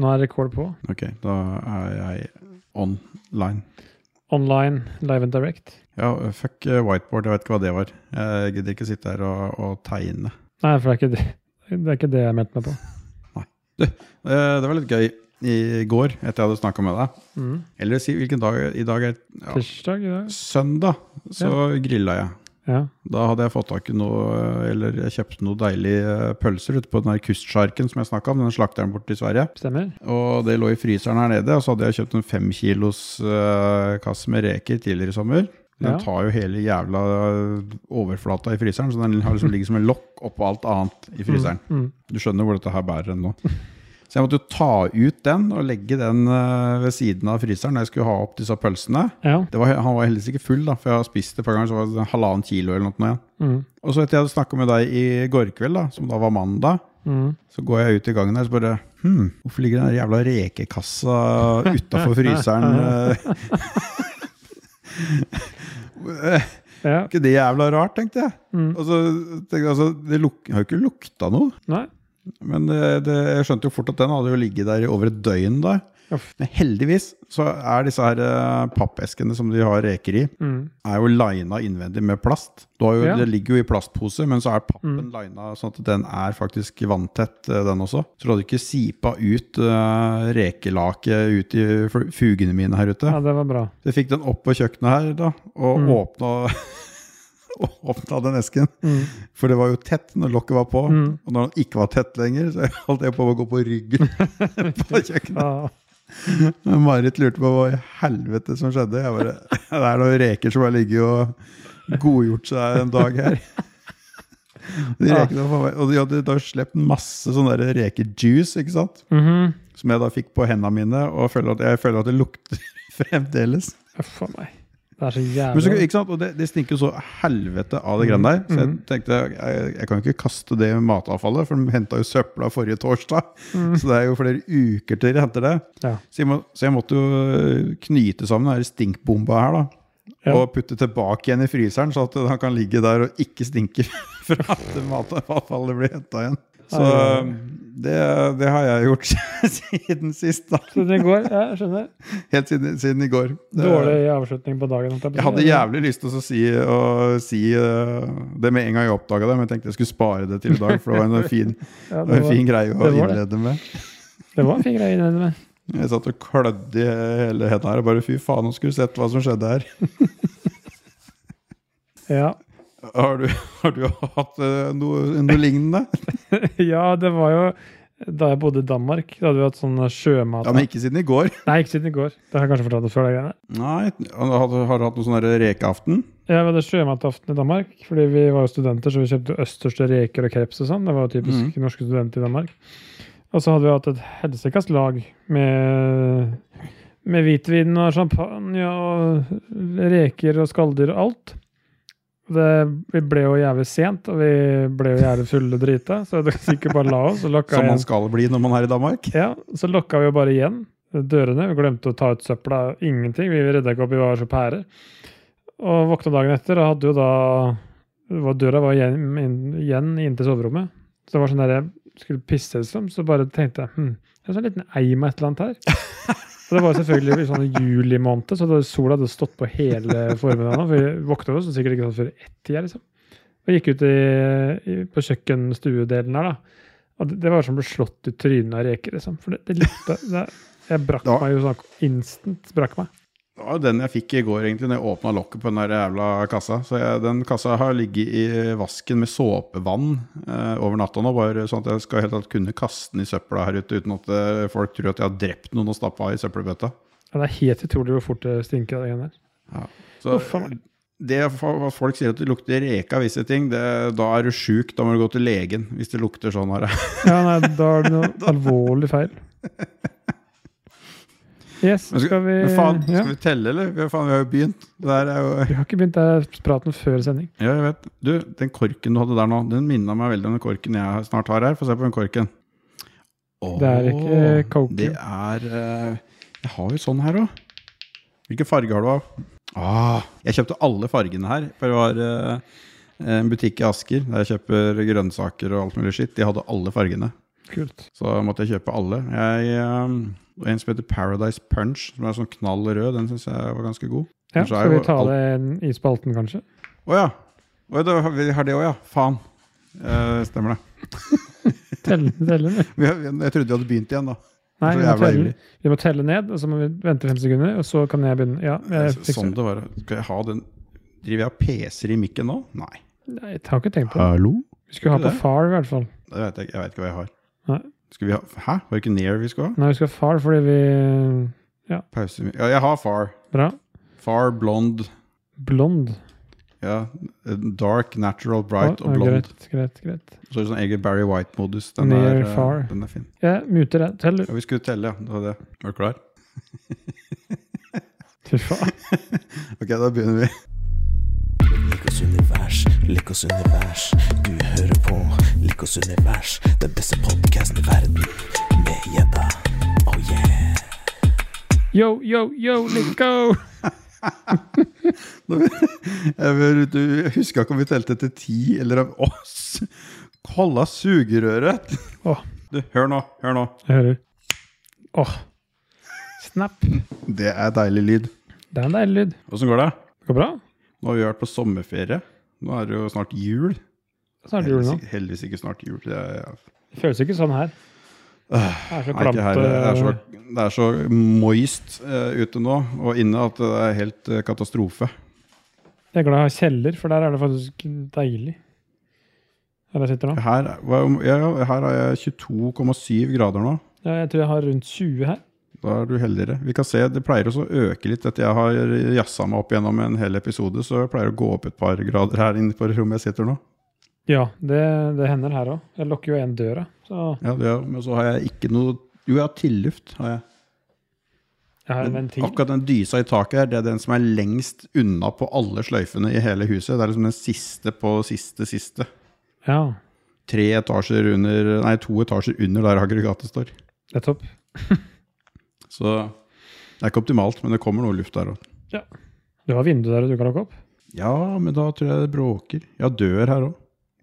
Nå er rekord på. Ok, da er jeg online. Online, live and direct. Ja, fuck eh, whiteboard, jeg vet ikke hva det var. Jeg gidder ikke sitte her og, og tegne. Nei, for det er ikke det, det, er ikke det jeg mente meg på. Eh, Det var litt gøy i går, etter jeg hadde snakka med deg. Mm. Eller si hvilken dag I dag er ja, Tirsdag i dag. søndag, så grilla jeg. Ja. Da hadde jeg fått tak i noe Eller jeg kjøpte noen deilige pølser ute på den der kustsjarken som jeg snakka om. Den slakteren borte i Sverige. Stemmer. Og det lå i fryseren her nede. Og så hadde jeg kjøpt en fem kilos eh, kasse med reker tidligere i sommer. Den Ja. tar jo hele jævla overflata i fryseren, så den har liksom ligger som en lokk oppå alt annet i fryseren. Mm. Du skjønner hvor dette her bærer hen nå. Så jeg måtte jo ta ut den og legge den eh, ved siden av fryseren når jeg skulle ha opp disse pølsene. Ja. Det var, han var heldigvis ikke full, da, for jeg har spist det et par ganger, så var det halvannen kilo eller noe igjen. Mm. Og så etter jeg hadde snakka med deg i går kveld, da, som da var mandag, Mm. så går jeg ut i gangen her og så bare Hm, hvorfor ligger den jævla rekekassa utafor fryseren? Ja. ikke det jævla rart, tenkte jeg. Mm. Og så tenkte jeg altså, det har jo ikke lukta noe. Nei. Men det, det, jeg skjønte jo fort at den hadde jo ligget der i over et døgn da. Men heldigvis så er disse her eh, pappeskene som de har reker i, Mm. er jo lina innvendig med plast. Jo, Ja. Det ligger jo i plastpose, men så er pappen Mm. lina sånn at den er faktisk vanntett, eh, den også. Så du hadde ikke sipa ut uh, rekelaket ut i fugene mine her ute. Ja, det var bra. Så jeg fikk den opp på kjøkkenet her da, og Mm. åpna Åpna den esken. Mm. For det var jo tett når lokket var på. Mm. Og når den ikke var tett lenger, så holdt jeg på å gå på ryggen på kjøkkenet. Men Marit lurte på hva i helvete som skjedde. Jeg bare, det er noen reker som har ligget og godgjort seg en dag her. De rekene, og de hadde da sluppet masse sånn rekejuice, ikke sant? Mhm. Som jeg da fikk på hendene mine, og føler at, jeg føler at det lukter fremdeles. Uff a meg. Det er så Men så, ikke sant? Og det, det stinker jo så helvete av det greiene der. Så jeg Mhm. tenkte jeg, jeg kan jo ikke kaste det matavfallet, for de henta jo søpla forrige torsdag. Mm. Så det er jo flere uker til de henter det. Ja. Så jeg, må, så jeg måtte jo knyte sammen denne stinkbomba her, da. Ja. Og putte tilbake igjen i fryseren, så at han kan ligge der og ikke stinke fra at matavfallet blir henta igjen. Så ja. det, det har jeg gjort siden sist, da. Siden i går, ja, skjønner. Helt siden, siden i går. Det- Dårlig avslutning på dagen. å. Jeg hadde jævlig lyst til å si, å si eh, det med en gang jeg oppdaga det, men jeg tenkte jeg skulle spare det til i dag, for det var en fin, Ja, var en fin greie å innlede med. Det var en fin greie innlede med. Jeg satt og klødde i hele hendene her og bare fy faen, nå skulle du sett hva som skjedde her. Ja. Har du, har du hatt eh, noe, noe lignende? ja, det var jo da jeg bodde i Danmark. Da hadde vi hatt sånn sjømat... Ja, Men ikke siden i går. Nei, ikke siden i går. Det har jeg kanskje fortalt før. det. Nei, Har du hatt noe sånn rekeaften? Ja, vi hadde sjømataften i Danmark, fordi vi var jo studenter, så vi kjøpte østerste reker og kreps og sånn. Det var jo typisk norske studenter i Danmark. Og så hadde vi hatt et helsikas lag med, med hvitvin og champagne og reker og skalldyr og alt. Det, vi ble jo jævlig sent, og vi ble jo jævlig fulle drita, så det ikke bare la oss. Som man skal bli når man er i Danmark? Ja, så lokka vi jo bare igjen dørene. Vi glemte å ta ut søpla. Ingenting. Vi redda ikke opp, vi var så pære. Og våkna dagen etter og hadde jo da var Døra var igjen, inn, igjen inn til soverommet. Så det var sånn der jeg skulle pisse, liksom. Så bare tenkte jeg hm, det er en sånn liten eim av et eller annet her. Og det var selvfølgelig i sånn juli måned, så sola hadde stått på hele formiddagen. For vi våkna oss sikkert ikke sånn før ett-tida, liksom. Og gikk ut i, i, på kjøkkenstuedelen her, da. Og det, det var som å bli slått i trynet av reker, liksom. For det, det lukta Jeg brakk meg jo sånn instant. brakk meg. Det var den jeg fikk i går, egentlig, når jeg åpna lokket på den der jævla kassa. Så jeg, den kassa har ligget i vasken med såpevann eh, over natta nå, bare sånn at jeg skal helt tatt kunne kaste den i søpla her ute uten at eh, folk tror at jeg har drept noen og stappa i søppelbøtta. Ja, det er helt utrolig hvor fort det stinker av det greiene der. Så Uff, det at folk sier at det lukter reke av visse ting, det, da er du sjuk. Da må du gå til legen hvis det lukter sånn her. Ja, nei, da er det noe alvorlig feil. Yes, Men skal vi Men faen, ja. skal vi telle, eller? Vi faen, vi har jo begynt. Det jo Vi har ikke begynt der praten før sending. Ja, jeg vet. Du, den korken du hadde der nå, den minna meg veldig om den korken jeg snart har her. Få se på den korken. Oh, Det er ikke Coke. Det er eh, Jeg har jo sånn her òg. Hvilken farge har du av? Ah, jeg kjøpte alle fargene her. For det var eh, en butikk i Asker der jeg kjøper grønnsaker og alt mulig skitt. De hadde alle fargene. Kult. Så måtte jeg kjøpe alle. Jeg, og en som heter Paradise Punch, som er sånn knall rød. Den syns jeg var ganske god. Ja, så skal vi ta det i spalten, kanskje? Å ja! Oh, da vi har det òg, ja. Faen. Eh, stemmer det. Telle, telle ned. Jeg trodde vi hadde begynt igjen, da. Nei, vi må, telle, vi må telle ned, og så må vi vente fem sekunder, og så kan jeg begynne. Ja, jeg Sånn det. var. Skal jeg ha den Driver jeg og peser i mikken nå? Nei. Nei, Jeg har ikke tenkt på det. Hallo? Vi skulle ha på det? far, i hvert fall. Vet jeg, ikke. jeg vet ikke hva jeg har. Nei. Skal vi ha Hæ? Var det ikke Near vi skulle ha? Nei, vi skal ha far fordi vi Pause Ja, jeg har Far. Bra. Far, blond Blond. Ja. Dark, natural, bright Ja, og blond. Greit, greit, greit. Så er det sånn egen Barry White-modus. Den, Near er, eh, far. den er fin. Jeg muter deg. Tell. Ja, vi skulle telle, ja. Det var det. Er du klar? Fy faen. Ok, da begynner vi. Likos univers, Likos univers. Du hører på Likos univers, den beste podkasten i verden. Med gjedda. Oh yeah. Yo, yo, yo, let's go! Jeg husker ikke om vi telte til ti, eller om oss. Kalla sugerøret! Åh. Du, hør nå, hør nå. Jeg hører. Åh. Snap. Det er deilig lyd. Det er en deilig lyd. Åssen går det? Det går bra. Nå har vi vært på sommerferie. Nå er det jo snart jul. Snart jul nå. Heldigvis, heldigvis ikke snart jul. Det er, Det føles ikke sånn her. Det er så Nei, klamt. Det er så, eh, det er så moist uh, ute nå, og inne, at det er helt uh, katastrofe. Jeg er glad jeg har kjeller, for der er det faktisk deilig. Her jeg sitter nå. Her, ja, her har jeg 22,7 grader nå. Ja, jeg tror jeg har rundt 20 her. Da er du heldigere. Vi kan se, Det pleier også å øke litt etter jeg har jazza meg opp gjennom en hel episode. Så jeg pleier å gå opp et par grader her inne på rommet jeg sitter nå. Ja, det, det hender her òg. Jeg lukker jo igjen døra. Så Ja, det, Men så har jeg ikke noe Jo, jeg har tilluft. har jeg. jeg har en Men ventil. akkurat den dysa i taket her, det er den som er lengst unna på alle sløyfene i hele huset. Det er liksom den siste på siste siste. Ja, Tre etasjer under Nei, to etasjer under der aggregatet står. det er topp. Så det er ikke optimalt, men det kommer noe luft der òg. Du har vindu der du kan lukke opp. Ja, men da tror jeg det bråker. Ja, dør her òg.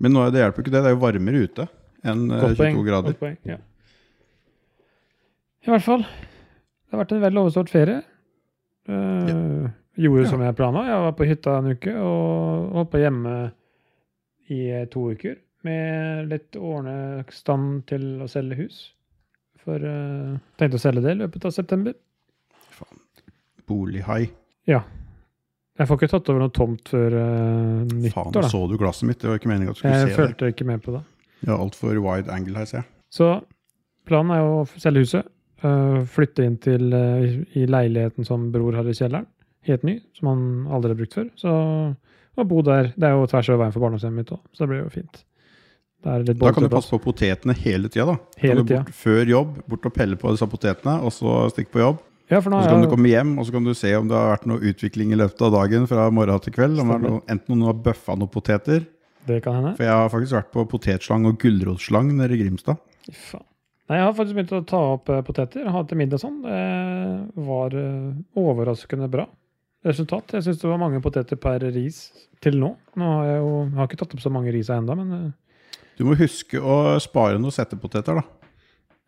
Men nå, det hjelper ikke det. Det er jo varmere ute enn eh, Godt 22 poeng. grader. Godt poeng. Ja. I hvert fall. Det har vært en vel overstått ferie. Eh, Gjorde Ja. som jeg planla. Jeg var på hytta en uke og holdt på hjemme i eh, to uker. Med litt ordne stand til å selge hus. For uh, tenkte å selge det i løpet av september. Faen. Bolighai. Ja. Jeg får ikke tatt over noe tomt før uh, Faen, nyttår, nå da. så du glasset mitt. Det var ikke meningen at du skulle Jeg se det. Jeg følte ikke med på det. Ja, altfor wide angle her, ser jeg. Så planen er å selge huset. Uh, flytte inn til i, i leiligheten som bror har i kjelleren. Helt ny, som han aldri har brukt før. Så å bo der. Det er jo tvers over veien for barndomshjemmet mitt òg, så det blir jo fint. Da kan du passe på potetene hele tida. da. Hele tiden. bort, før jobb, bort og pelle på disse potetene, og så stikke på jobb. Ja, for nå Og så kan kan du komme hjem og så kan du se om det har vært noe utvikling i løpet av dagen fra morgen til kveld. Om noe, enten noen har bøffa noen poteter. det kan hende. For jeg har faktisk vært på potetslang og gulrotslang nede i Grimstad. Faen. Nei, jeg har faktisk begynt å ta opp øh, poteter. Ha til middag sånn. Det var øh, overraskende bra resultat. Jeg syns det var mange poteter per ris til nå. Nå har jeg jo jeg har ikke tatt opp så mange ris ennå, men øh, Du må huske å spare noen settepoteter, da.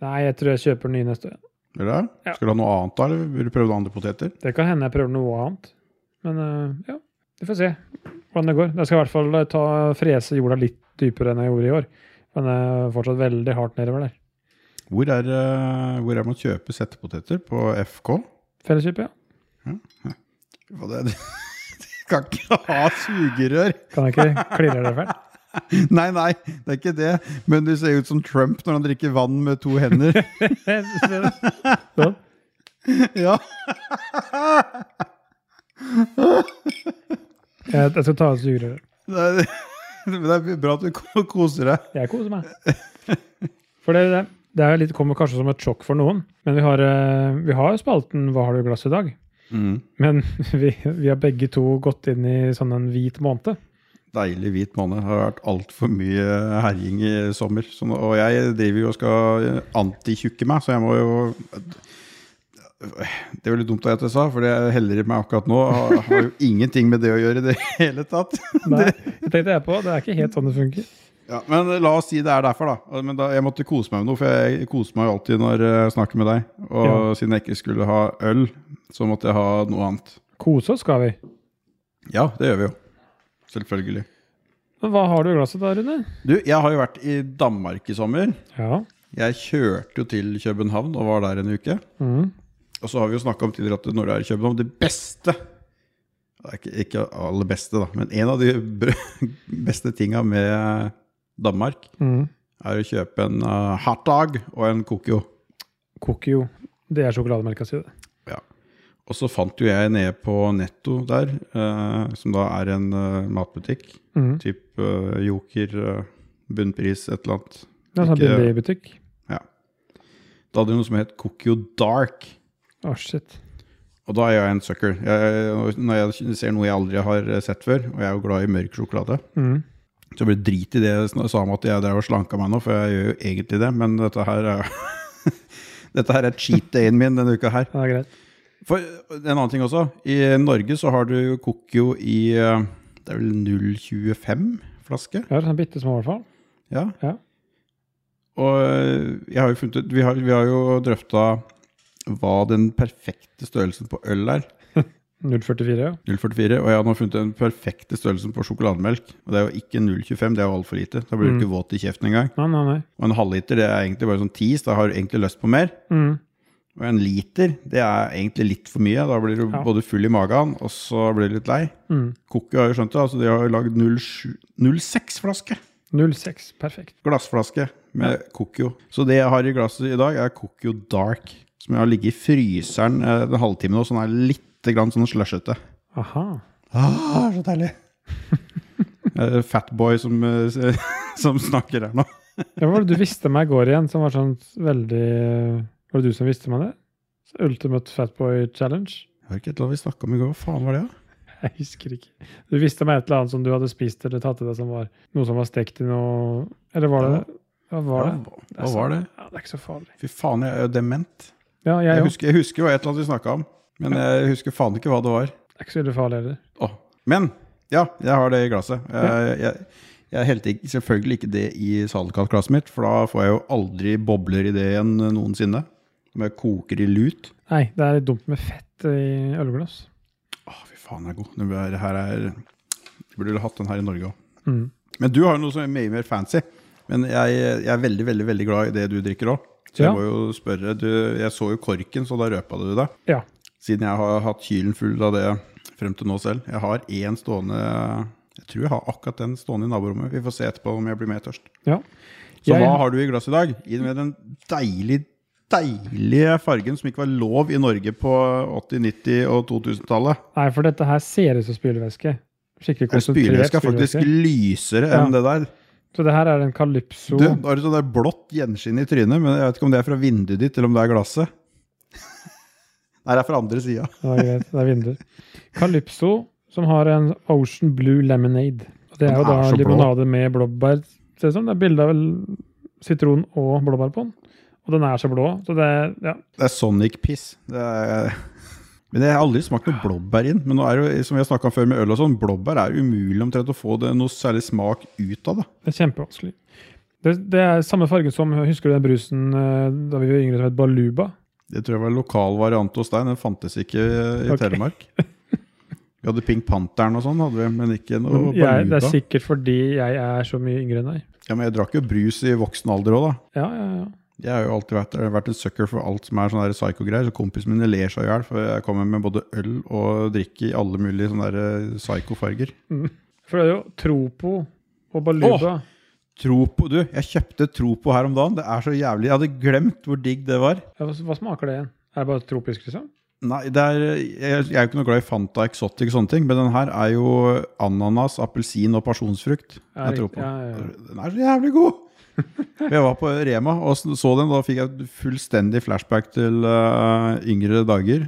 nei, jeg tror jeg kjøper nye neste år. Vil du det? Ja. Skal du ha noe annet da, eller vil du prøve andre poteter? Det kan hende jeg prøver noe annet. Men uh, ja, vi får se hvordan det går. Jeg skal i hvert fall øh, ta frese jorda litt dypere enn jeg gjorde i år. Men det er fortsatt veldig hardt nedover der. Hvor er, uh, hvor er man kjøper settepoteter? På FK? Felleskjøpet, ja. ja. det, du kan ikke ha sugerør! Kan jeg ikke klirre det fælt? Nei, nei, det er ikke det. Men du ser ut som Trump når han drikker vann med to hender. Sånn. ja. Jeg, jeg skal ta av sugerøret. Det er, men det er bra at du koser deg. Jeg koser meg. For det, det, det er litt, kommer kanskje som et sjokk for noen, men vi har, øh, vi har spalten 'Hva har du i glasset i dag?' Men vi, vi har begge to gått inn i sånn en hvit måned. Deilig hvit måned. Det har vært altfor mye herjing i sommer. Så, og jeg driver jo og skal antitjukke meg, så jeg må jo Det er jo litt dumt at jeg sa, for det jeg heller i meg akkurat nå, har, har jo ingenting med det å gjøre i det hele tatt. Nei, det tenkte jeg på. Det er ikke helt sånn det funker. Ja, men la oss si det er derfor, da. Men da, jeg måtte kose meg med noe, for jeg koser meg jo alltid når jeg snakker med deg. Og Ja. siden jeg ikke skulle ha øl, så måtte jeg ha noe annet. Kose oss skal vi. Ja, det gjør vi jo. Selvfølgelig. Hva har du i glasset da, Rune? Du, jeg har jo vært i Danmark i sommer. Ja. Jeg kjørte jo til København og var der en uke. Mm. Og så har vi jo snakka om tidligere at når du er i København Det beste ikke, ikke aller beste, da, men en av de beste tinga med Danmark Mm. er å kjøpe en uh, hotdog og en Kokio. Kokio. Det er sjokolademelka si, det. Og så fant jo jeg nede på Netto der, eh, som da er en eh, matbutikk. Mm. Typ eh, Joker, eh, bunnpris, et eller annet. Det er en sånn Ikke- billig. Da hadde de noe som het Kokio Dark. Å, shit. Og da er jeg en sucker. Jeg, når jeg ser noe jeg aldri har sett før, og jeg er jo glad i mørk sjokolade, Mm. så blir det drit i det jeg sa om at jeg drev og slanka meg nå, for jeg gjør jo egentlig det, men dette her er Dette her er cheat dayen min denne uka her. Det er greit. For en annen ting også. I Norge så har du Kokio i eh, Det er vel 0,25 flaske? Ja, sånn bitte små i hvert fall. Ja. Ja. Og eh, jeg har jo funnet ut Vi har, vi har jo drøfta hva den perfekte størrelsen på øl er. 0,44, ja. 0,44. Og jeg har nå funnet den perfekte størrelsen på sjokolademelk. Og det er jo ikke 0,25, det er jo altfor lite. Da blir du Mm. ikke våt i kjeften engang. Nei, nei, nei. Og en halvliter det er egentlig bare sånn tis. Da har du egentlig lyst på mer. Mm. Og en liter det er egentlig litt for mye. Da blir du Ja. både full i magen, og så blir du litt lei. Mm. Cookie har jo skjønt det. altså De har jo lagd 06-flaske. 0,6. Perfekt. Glassflaske med Kokio. Så det jeg har i glasset i dag, er Cookio Dark. Som jeg har ligget i fryseren eh, en halvtime nå, så den er litt grann sånn slushete. Aha. Ah, så deilig. Eh, Fatboy som, eh, som snakker her nå. Ja, hva var det du visste meg i går igjen, som var sånn veldig Var det du som visste meg det? Ultimate Fatboy Challenge? Jeg har ikke et eller annet vi snakka om i går. Hva faen var det? da? Jeg husker ikke. Du visste meg et eller annet som du hadde spist eller tatt i deg som var noe som var stekt i noe Eller var det Hva var det? Ja, hva, var det? Ja, det er ikke så farlig. Fy faen, jeg er jo dement. Ja, jeg Jeg husker, jeg husker jo et eller annet vi snakka om, men jeg husker faen ikke hva det var. Det er ikke så veldig farlig heller. Oh. Men ja, jeg har det i glasset. Jeg, jeg, jeg helte selvfølgelig ikke det i saltkatglasset mitt, for da får jeg jo aldri bobler i det igjen noensinne. Jeg koker i lut. Nei, det er dumt med fett i ølglass. Åh, fy faen, den er god. Det er- her er du burde hatt den her i Norge òg. Mm. Men du har jo noe som er mye mer fancy. Men jeg, jeg er veldig veldig, veldig glad i det du drikker òg. Så jeg Ja. må jo spørre du, Jeg så jo korken, så da røpa du det. Ja. Siden jeg har hatt kylen full av det frem til nå selv. Jeg har én stående Jeg tror jeg har akkurat den stående i naborommet. Vi får se etterpå om jeg blir mer tørst. ja. Så Jeg- hva har du i glasset i dag? I med den deilige, deilige fargen som ikke var lov i Norge på 80-, 90- og 2000-tallet. Nei, for dette her ser ut som spylevæske. Skikkelig konsentrert Spylevæska er faktisk lysere enn det der. Så det her er en Calypso. Du, har et sånt der blått gjenskinn i trynet, men jeg vet ikke om det er fra vinduet ditt, eller om det er glasset. Nei, det er fra andre sida. Ja, greit. Det er vinduer. Calypso, som har en Ocean Blue Lemonade. Det er jo da limonade med blåbær. Ser ut som. Det er bilde av sitron og blåbær på den. Og den er så blå. Så det ja. Det er Sonic-piss. Men jeg har aldri smakt noe blåbær inn. Men nå er det jo, som vi har snakka om før med øl og sånn, blåbær er umulig omtrent å få det noe særlig smak ut av. det. Det er kjempevanskelig. Det, det er samme farge som Husker du den brusen eh, da vi var yngre som het Baluba? Det tror jeg var en lokal variant hos deg. Den fantes ikke i okay. Telemark. Vi hadde Pink Pantheren og sånn, hadde vi, men ikke noe Men jeg, det er sikkert fordi jeg er så mye yngre enn deg. Ja, men jeg drakk jo brus i voksen alder òg, da. Ja, ja, ja. Jeg har jo alltid vært, vært en sucker for alt som er sånne psycho-greier. Så kompisene mine ler seg i hjel, for jeg kommer med både øl og drikke i alle mulige sånne eh, psycho-farger. For det er jo Tropo og Baluba. Tropo, du, jeg kjøpte Tropo her om dagen. Det er så jævlig. Jeg hadde glemt hvor digg det var. Ja, hva, smaker det igjen? Er det bare tropisk, liksom? Nei, det er, jeg, jeg er jo ikke noe glad i Fanta Exotic og sånne ting, men den her er jo ananas, appelsin og pasjonsfrukt. Jeg tror på. Ja, ja, ja. Den er så jævlig god! Jeg var på Rema og så den, da fikk jeg fullstendig flashback til uh, yngre dager.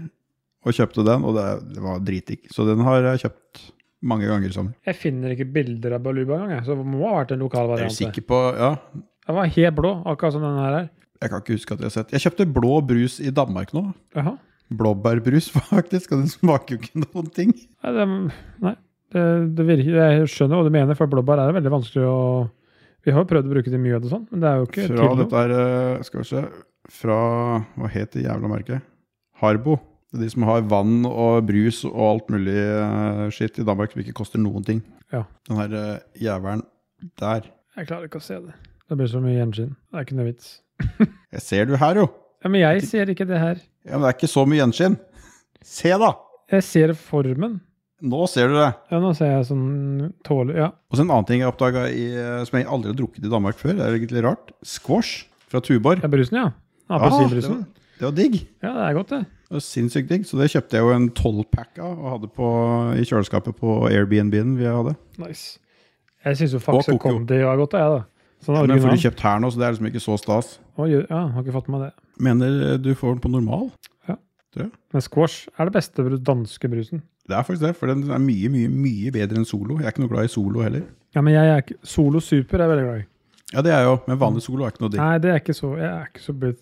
Og kjøpte den, og det, det var dritdigg. Så den har jeg kjøpt mange ganger i sommer. Jeg finner ikke bilder av Baluba engang, så det må ha vært en lokal Jeg er variant. sikker på, ja, Den var helt blå, akkurat som den her er. jeg kan ikke huske at jeg har sett Jeg kjøpte blå brus i Danmark nå. Aha. Blåbærbrus, faktisk, og den smaker jo ikke noen ting. Nei, det, nei det, det virker, jeg skjønner hva du mener, for blåbær er veldig vanskelig å Vi har jo prøvd å bruke det mye, og sånn, men det er jo ikke Fra dette er eh, Skal vi se Fra Hva het det jævla merket? Harbo. Det er de som har vann og brus og alt mulig uh, skitt i Danmark som ikke koster noen ting. Ja. Den her uh, jævelen der. Jeg klarer ikke å se det. Det blir så mye gjenskinn. Det er ikke noe vits. Jeg ser du her, jo. Ja, Men jeg ser ikke det her. Ja, Men det er ikke så mye gjenskinn. Se, da! Jeg ser formen. Nå ser du det. Ja, nå ser jeg sånn tåler Ja. Og så en annen ting jeg oppdaga som jeg aldri har drukket i Danmark før. Det er egentlig rart. Squash fra Tuborg. Det er brusen, ja. Ah, det, Appelsinbrusen. var, det var digg. Ja, det er godt, det. Det var sinnssykt digg. Så det kjøpte jeg jo en tolvpack av og hadde på, i kjøleskapet på Airbnb-en vi hadde. Nice. Jeg syns jo Faxe. Condi var godt, jeg, da. Sånn Men får du kjøpt her nå, så det er liksom ikke så stas. Å, Ja, har ikke fått med det. Mener du får den på normal? Ja. Men squash er det beste danske brusen. Det er faktisk det, for den er mye, mye mye bedre enn Solo. Jeg er ikke noe glad i Solo heller. Ja, men jeg er ikke Solo Super er jeg veldig glad i. Ja, det er jeg jo, men vanlig Solo er ikke noe digg. Nei, det er ikke så Jeg er ikke så blitt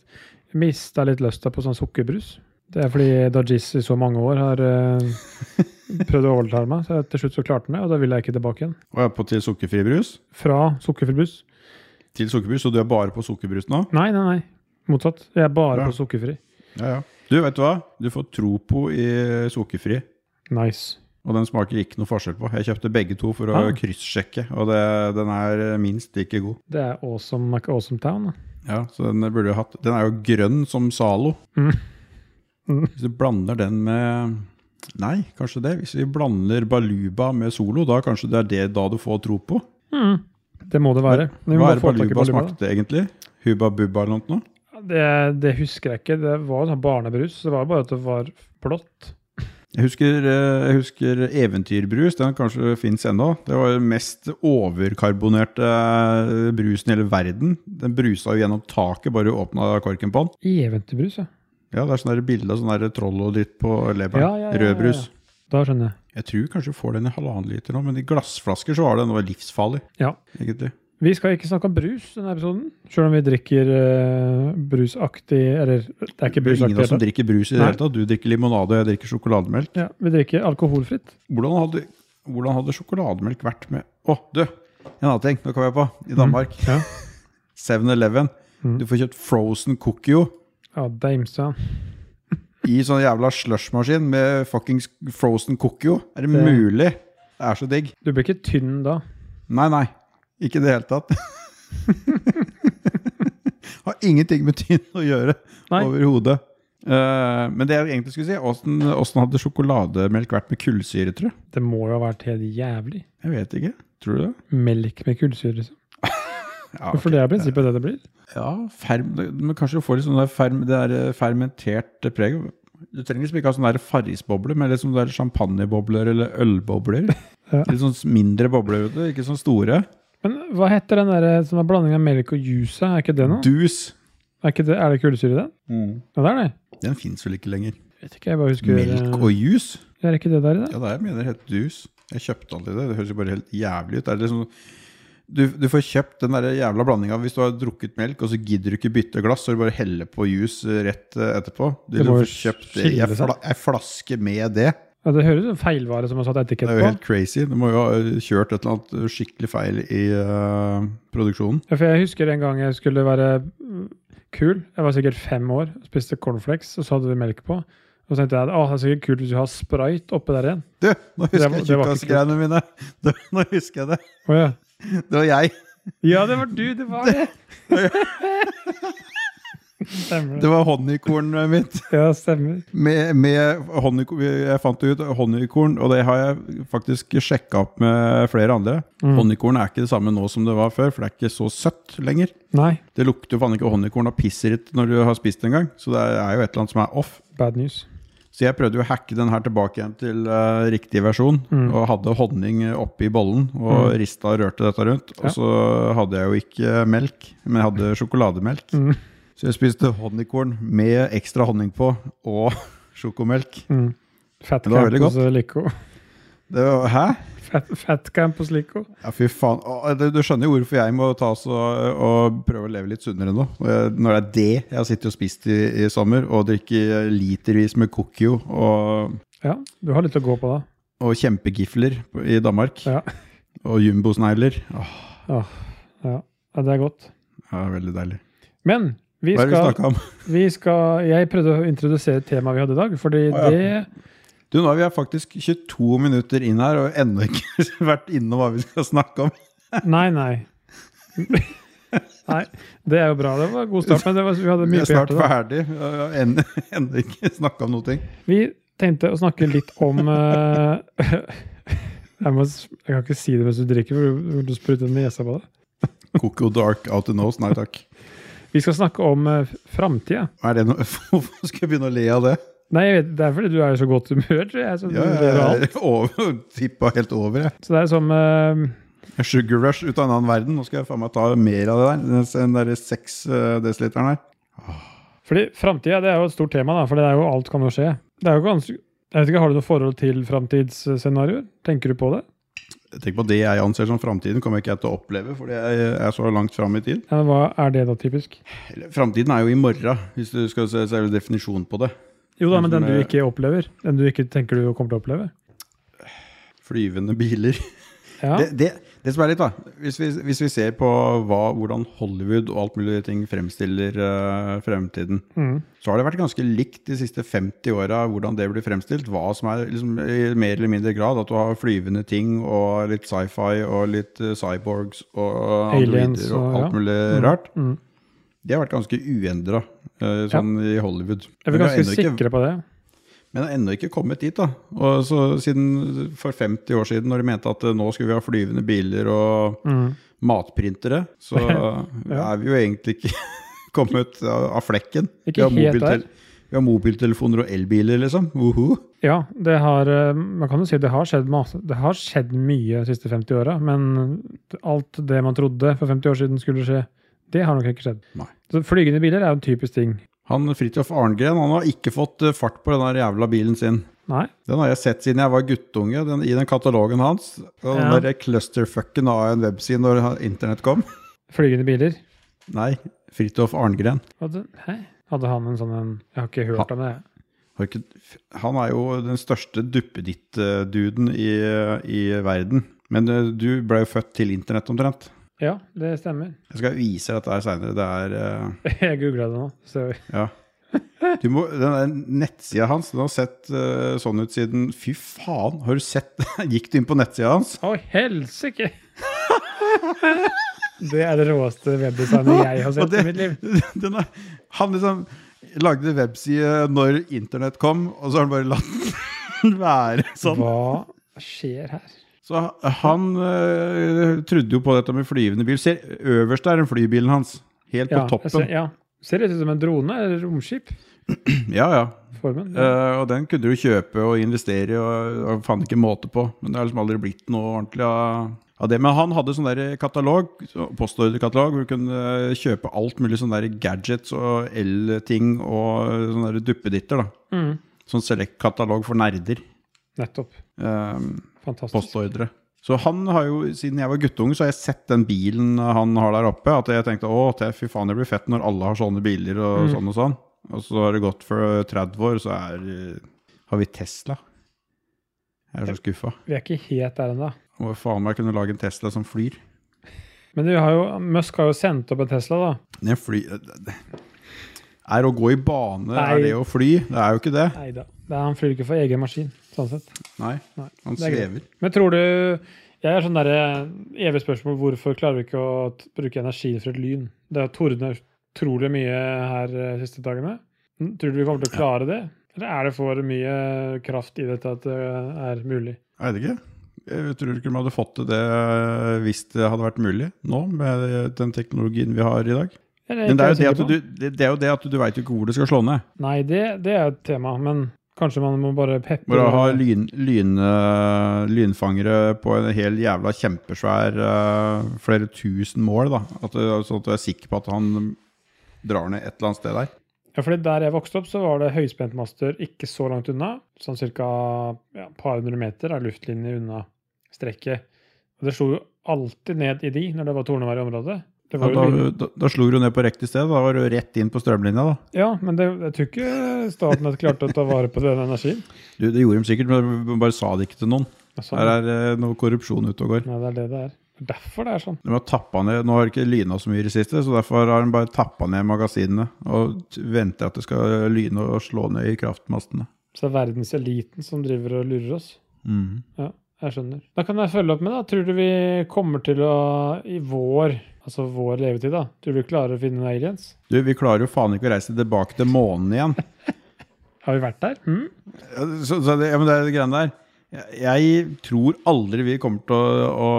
mista litt lysta på sånn sukkerbrus. Det er fordi Dajis i så mange år har uh, prøvd å overtale meg, så til slutt så klarte han det, og da vil jeg ikke tilbake igjen. Og jeg på til sukkerfri brus. Fra sukkerfri brus. Til sukkerbrus, så du er bare på sukkerbrus nå? Nei, nei, nei. Motsatt. Jeg er bare Ja. på sukkerfri. Ja, ja. Du, vet du hva? Du får tro på i sukkerfri. Nice. Og den smaker ikke noe forskjell på. Jeg kjøpte begge to for å Ah. kryssjekke, og det, den er minst like god. Det er awesome, Mac Awesome Town. da. Ja, så den burde du hatt. Den er jo grønn som Zalo. Mm. Mm. Hvis du blander den med Nei, kanskje det. Hvis vi blander Baluba med Solo, da kanskje det er det da du får Tropo? Mm. Det må det være. Hva er det Baluba Baluba, smakte egentlig? Hubba Bubba eller noe? Det, det husker jeg ikke. Det var sånn barnebrus. Det var bare at det var blått. Jeg husker, eh, jeg husker Eventyrbrus, den kanskje fins ennå. Det var den mest overkarbonerte eh, brusen i hele verden. Den brusa jo gjennom taket bare du åpna korken på den. I Eventyrbrus, ja. Ja, det er sånn bilde av sånn troll og dritt på leveren. Ja, ja, ja, ja, Rød. Da skjønner jeg. Jeg tror kanskje du får den i halvannen liter nå, men i glassflasker så var det noe livsfarlig, Ja. egentlig. Vi skal ikke snakke om brus denne episoden, selv om vi drikker uh, brusaktig Eller det er ikke er ingen av oss som drikker brus i det hele tatt. Du drikker limonade, jeg drikker sjokolademelk. Ja, vi drikker alkoholfritt. Hvordan hadde, hvordan hadde sjokolademelk vært med Å, du! En annen ting. Nå kom jeg på. I Danmark. Ja. 7-Eleven. Mm. Du får kjøpt frozen cookie Ja, Deimsa. i sånn jævla slushmaskin med fuckings frozen cookie. Er det, Det- mulig? Det er så digg. Du blir ikke tynn da. Nei, nei. Ikke i det hele tatt. Har ingenting med tynn å gjøre overhodet. Uh, men det jeg egentlig skulle si, åssen åssen hadde sjokolademelk vært med kullsyre, tror du? Det må jo ha vært helt jævlig. Jeg vet ikke. Tror du det? Melk med kullsyre. liksom. Ja, For det er i prinsippet det det blir. ja ferm, men kanskje du får litt sånn der ferm, det der fermentert preg. Du trenger liksom ikke ha sånne der Farris-boble, men sånn der champagnebobler eller ølbobler. Ja. Litt sånn mindre bobler, ikke sånn store. Men hva heter den der som er blanding av melk og juice? Er ikke det noe? Dus. Er, ikke det, er det kullsyre i den? Ja, det er det. Den fins vel ikke lenger. Vet ikke, jeg bare husker Melk og juice? eh, Er det ikke det der i det? Ja, det er jeg mener det heter dus. Jeg kjøpte aldri det. Det høres jo bare helt jævlig ut. Det er liksom, du, du får kjøpt den der jævla blandinga hvis du har drukket melk, og så gidder du ikke bytte glass, så du bare heller på juice rett eh, etterpå. Du Det må får kjøpt ei flaske med det. Ja, Det høres ut som feilvare som har satt Det er jo helt crazy. Du må jo ha eh, kjørt et eller annet skikkelig feil i uh, produksjonen. Ja, for Jeg husker en gang jeg skulle være mm, kul. Jeg var sikkert fem år. Spiste cornflakes, og så hadde vi melk på. Og så tenkte jeg at det er sikkert kult hvis du har sprite oppe der igjen. Du, nå husker Det jeg tjukkasgreiene mine! Du, nå husker jeg det. Oh, ja. Det var jeg. ja, det var du! Det var det! stemmer Det var honningkornet mitt. Ja, stemmer. Med, med Jeg fant ut honningkorn, og det har jeg faktisk sjekka opp med flere andre. Mm. Honningkorn er ikke det samme nå som det var før, for det er ikke så søtt lenger. Nei, Det lukter jo faen ikke honningkorn og pisseritt når du har spist det en gang, så det er jo et eller annet som er off. bad news. Så jeg prøvde jo å hacke den her tilbake igjen til uh, riktig versjon, Mm. og hadde honning oppi bollen, og Mm. rista og rørte dette rundt. Ja. Og så hadde jeg jo ikke melk, men jeg hadde sjokolademelk. Mm. Så jeg spiste honningkorn med ekstra honning på, og sjokomelk. Mm. Fat Det var veldig godt. Lico. Det var, hæ? Fat, fat camp hos Lico. Ja, fy faen. Du, du skjønner jo hvorfor jeg må ta oss og, og prøve å leve litt sunnere nå. Når det er det jeg har sittet og spist i, i sommer, og drikker litervis med Cookio og, Ja, du har litt å gå på da. og kjempegifler i Danmark. Ja. Og jumbosnegler. Åh, Åh, ja. Ja, det er godt. Ja, veldig deilig. Men vi Hva er det vi snakka om? vi skal Jeg prøvde å introdusere temaet vi hadde i dag, fordi Å, ja. det Du, nå er vi faktisk 22 minutter inn her og ennå ikke vært innom hva vi skal snakke om. Nei, nei. Nei, det er jo bra. Det var god start, men det var, vi hadde Vi mye er på snart hjertet. da. ferdig. og Ennå ennå ikke snakka om noe. ting. Vi tenkte å snakke litt om eh, jeg, må, s- jeg kan ikke si det mens du drikker, for du spruter nesa på det. Coco Dark Out of Nose, nei takk. Vi skal snakke om uh, framtida. Hvorfor skal jeg begynne å le av det? Nei, vet, det er fordi du er i så godt humør, tror jeg. Så, du Ja, jeg er tippa helt over, jeg. så det er som uh, Sugar rush ut av en annen verden. Nå skal jeg faen meg ta mer av det der. Den der seks eh, desiliteren her. Fordi framtida det er jo et stort tema, da, for det er jo alt kan jo skje. Det er jo ganske, jeg vet ikke, Har du noe forhold til framtidsscenarioer? Tenker du på det? Tenker på Det jeg anser som framtiden, kommer ikke jeg til å oppleve, fordi jeg er så langt fram i tid. Ja, men hva er det da, typisk? Framtiden er jo i morgen, hvis du skal se selve definisjonen på det. Jo da, men den du ikke opplever. Den du ikke tenker du kommer til å oppleve. Flyvende biler. Ja, Det, det, det som er litt, da Hvis vi, hvis vi ser på hva, hvordan Hollywood og alt mulig ting fremstiller uh, fremtiden, mm. så har det vært ganske likt de siste 50 åra hvordan det blir fremstilt. Hva som er liksom, i mer eller mindre grad at du har flyvende ting og litt sci-fi og litt uh, cyborgs og Aliens og og- alt mulig ja. rart. Mm. Det har vært ganske uendra sånn i Hollywood. Er vi ganske sikre ikke- sikre på det? Men har ennå ikke kommet dit. da. Og så siden For 50 år siden, når de mente at eh, nå skulle vi ha flyvende biler og Mm. matprintere, så Ja. er vi jo egentlig ikke kommet av flekken. Ikke vi, har helt vi har mobiltelefoner og elbiler, liksom. Woho. Ja, det har eh, Man kan jo si det har skjedd masse. Det har skjedd mye de siste 50 åra, men alt det man trodde for 50 år siden skulle skje, det har nok ikke skjedd. Nei. Så flygende biler er jo en typisk ting. Han Fridtjof Arngren han har ikke fått eh, fart på den jævla bilen sin. Nei. Den har jeg sett siden jeg var guttunge, den, i den katalogen hans. Og den Ja. der clusterfucken av en webside når internett kom. Flygende biler. Nei, Fridtjof Arngren. Hadde? Hadde han en sånn en Jeg har ikke hørt om det. Har ikke, han er jo den største duppeditt-duden i, i verden. Men eh, du ble jo født til internett omtrent. Ja, det stemmer. Jeg skal vise dette her seinere. Det er uh... Jeg googla det nå. Sorry. Ja. Du må, den nettsida hans den har sett uh, sånn ut siden Fy faen, har du sett Gikk du inn på nettsida hans? Å, helsike! Det er det råeste webdesignet jeg har sett det- i mitt liv. Den er, han liksom lagde webside når internett kom, og så har han bare latt den være sånn. Hva skjer her? Så han øh, trodde jo på dette med flyvende bil. Se, øverst er den flybilen hans. Helt på Ja, toppen. ser, ja. Ser litt ut som en drone eller romskip. Ja, ja. Formen. Eh, og den kunne du kjøpe og investere i, og, og faen ikke måte på. Men det har liksom aldri blitt noe ordentlig av, av det. Men han hadde sånn der katalog, postordrekatalog, hvor du kunne eh, kjøpe alt mulig sånne der gadgets og el-ting og sånne der duppeditter. da. Mm. Sånn select-katalog for nerder. Nettopp. Eh, Fantastisk. postordre. Så han har jo, siden jeg var guttunge, så har jeg sett den bilen han har der oppe. At jeg tenkte å, fy faen, det blir fett når alle har sånne biler og Mm. sånn og sånn. Og så har det gått for 30 år, så er, eh, har vi Tesla. Jeg er så skuffa. Vi er ikke helt der ennå. Hvor faen meg kunne lage en Tesla som flyr? Men du har jo, Musk har jo sendt opp en Tesla, da. Den fly... Er å gå i bane, Nei. er det å fly? Det er jo ikke det. Nei da. Han flyr ikke for egen maskin. Sånn sett. Nei, Nei, han det er svever. Men tror du Jeg er sånn derre evig spørsmål hvorfor klarer vi ikke å bruke energien for et lyn? Det har tordna utrolig mye her eh, de siste dagene. Tror du vi kommer til å klare det? Eller er det for mye kraft i dette at det er mulig? Jeg vet ikke. Jeg tror ikke de hadde fått til det hvis det hadde vært mulig nå, med den teknologien vi har i dag. Men det er jo det at du, det, det er jo det at du veit jo ikke hvor det skal slå ned. Nei, det, det er et tema, men kanskje man må bare peppe Bare ha lyn, lyn, eh, lynfangere på en hel jævla kjempesvær eh, flere tusen mål, da. At sånn at du er sikker på at han drar ned et eller annet sted der. Ja, fordi Der jeg vokste opp, så var det høyspentmaster ikke så langt unna. Sånn ca. Ja, et par hundre meter av luftlinje unna strekket. Og det slo jo alltid ned i de når det var tornevær i området. Ja, da, da, da slo du ned på riktig sted. Da var du rett inn på strømlinja, da. ja, men det, jeg tror ikke Statnett klarte å ta vare på den energien. Du, det gjorde de sikkert, men de bare sa det ikke til noen. Sånn. Her er eh, noe korrupsjon ute og går. Nei, det er det det er. Er derfor det er sånn. De har ned, Nå har det ikke lyna så mye i det siste, så derfor har de bare tappa ned magasinene. Og venter at det skal lyne og slå ned i kraftmastene. Så det er verdenseliten som driver og lurer oss. Mm. Ja, jeg skjønner. Da kan jeg følge opp med, da. Tror du vi kommer til å, i vår, altså vår levetid, da, tror du vi klarer å finne noen aliens? Du, vi klarer jo faen ikke å reise tilbake til månen igjen. Har vi vært der? Mm? Så, så det, ja, men det er greiene der. Jeg, tror aldri vi kommer til å, å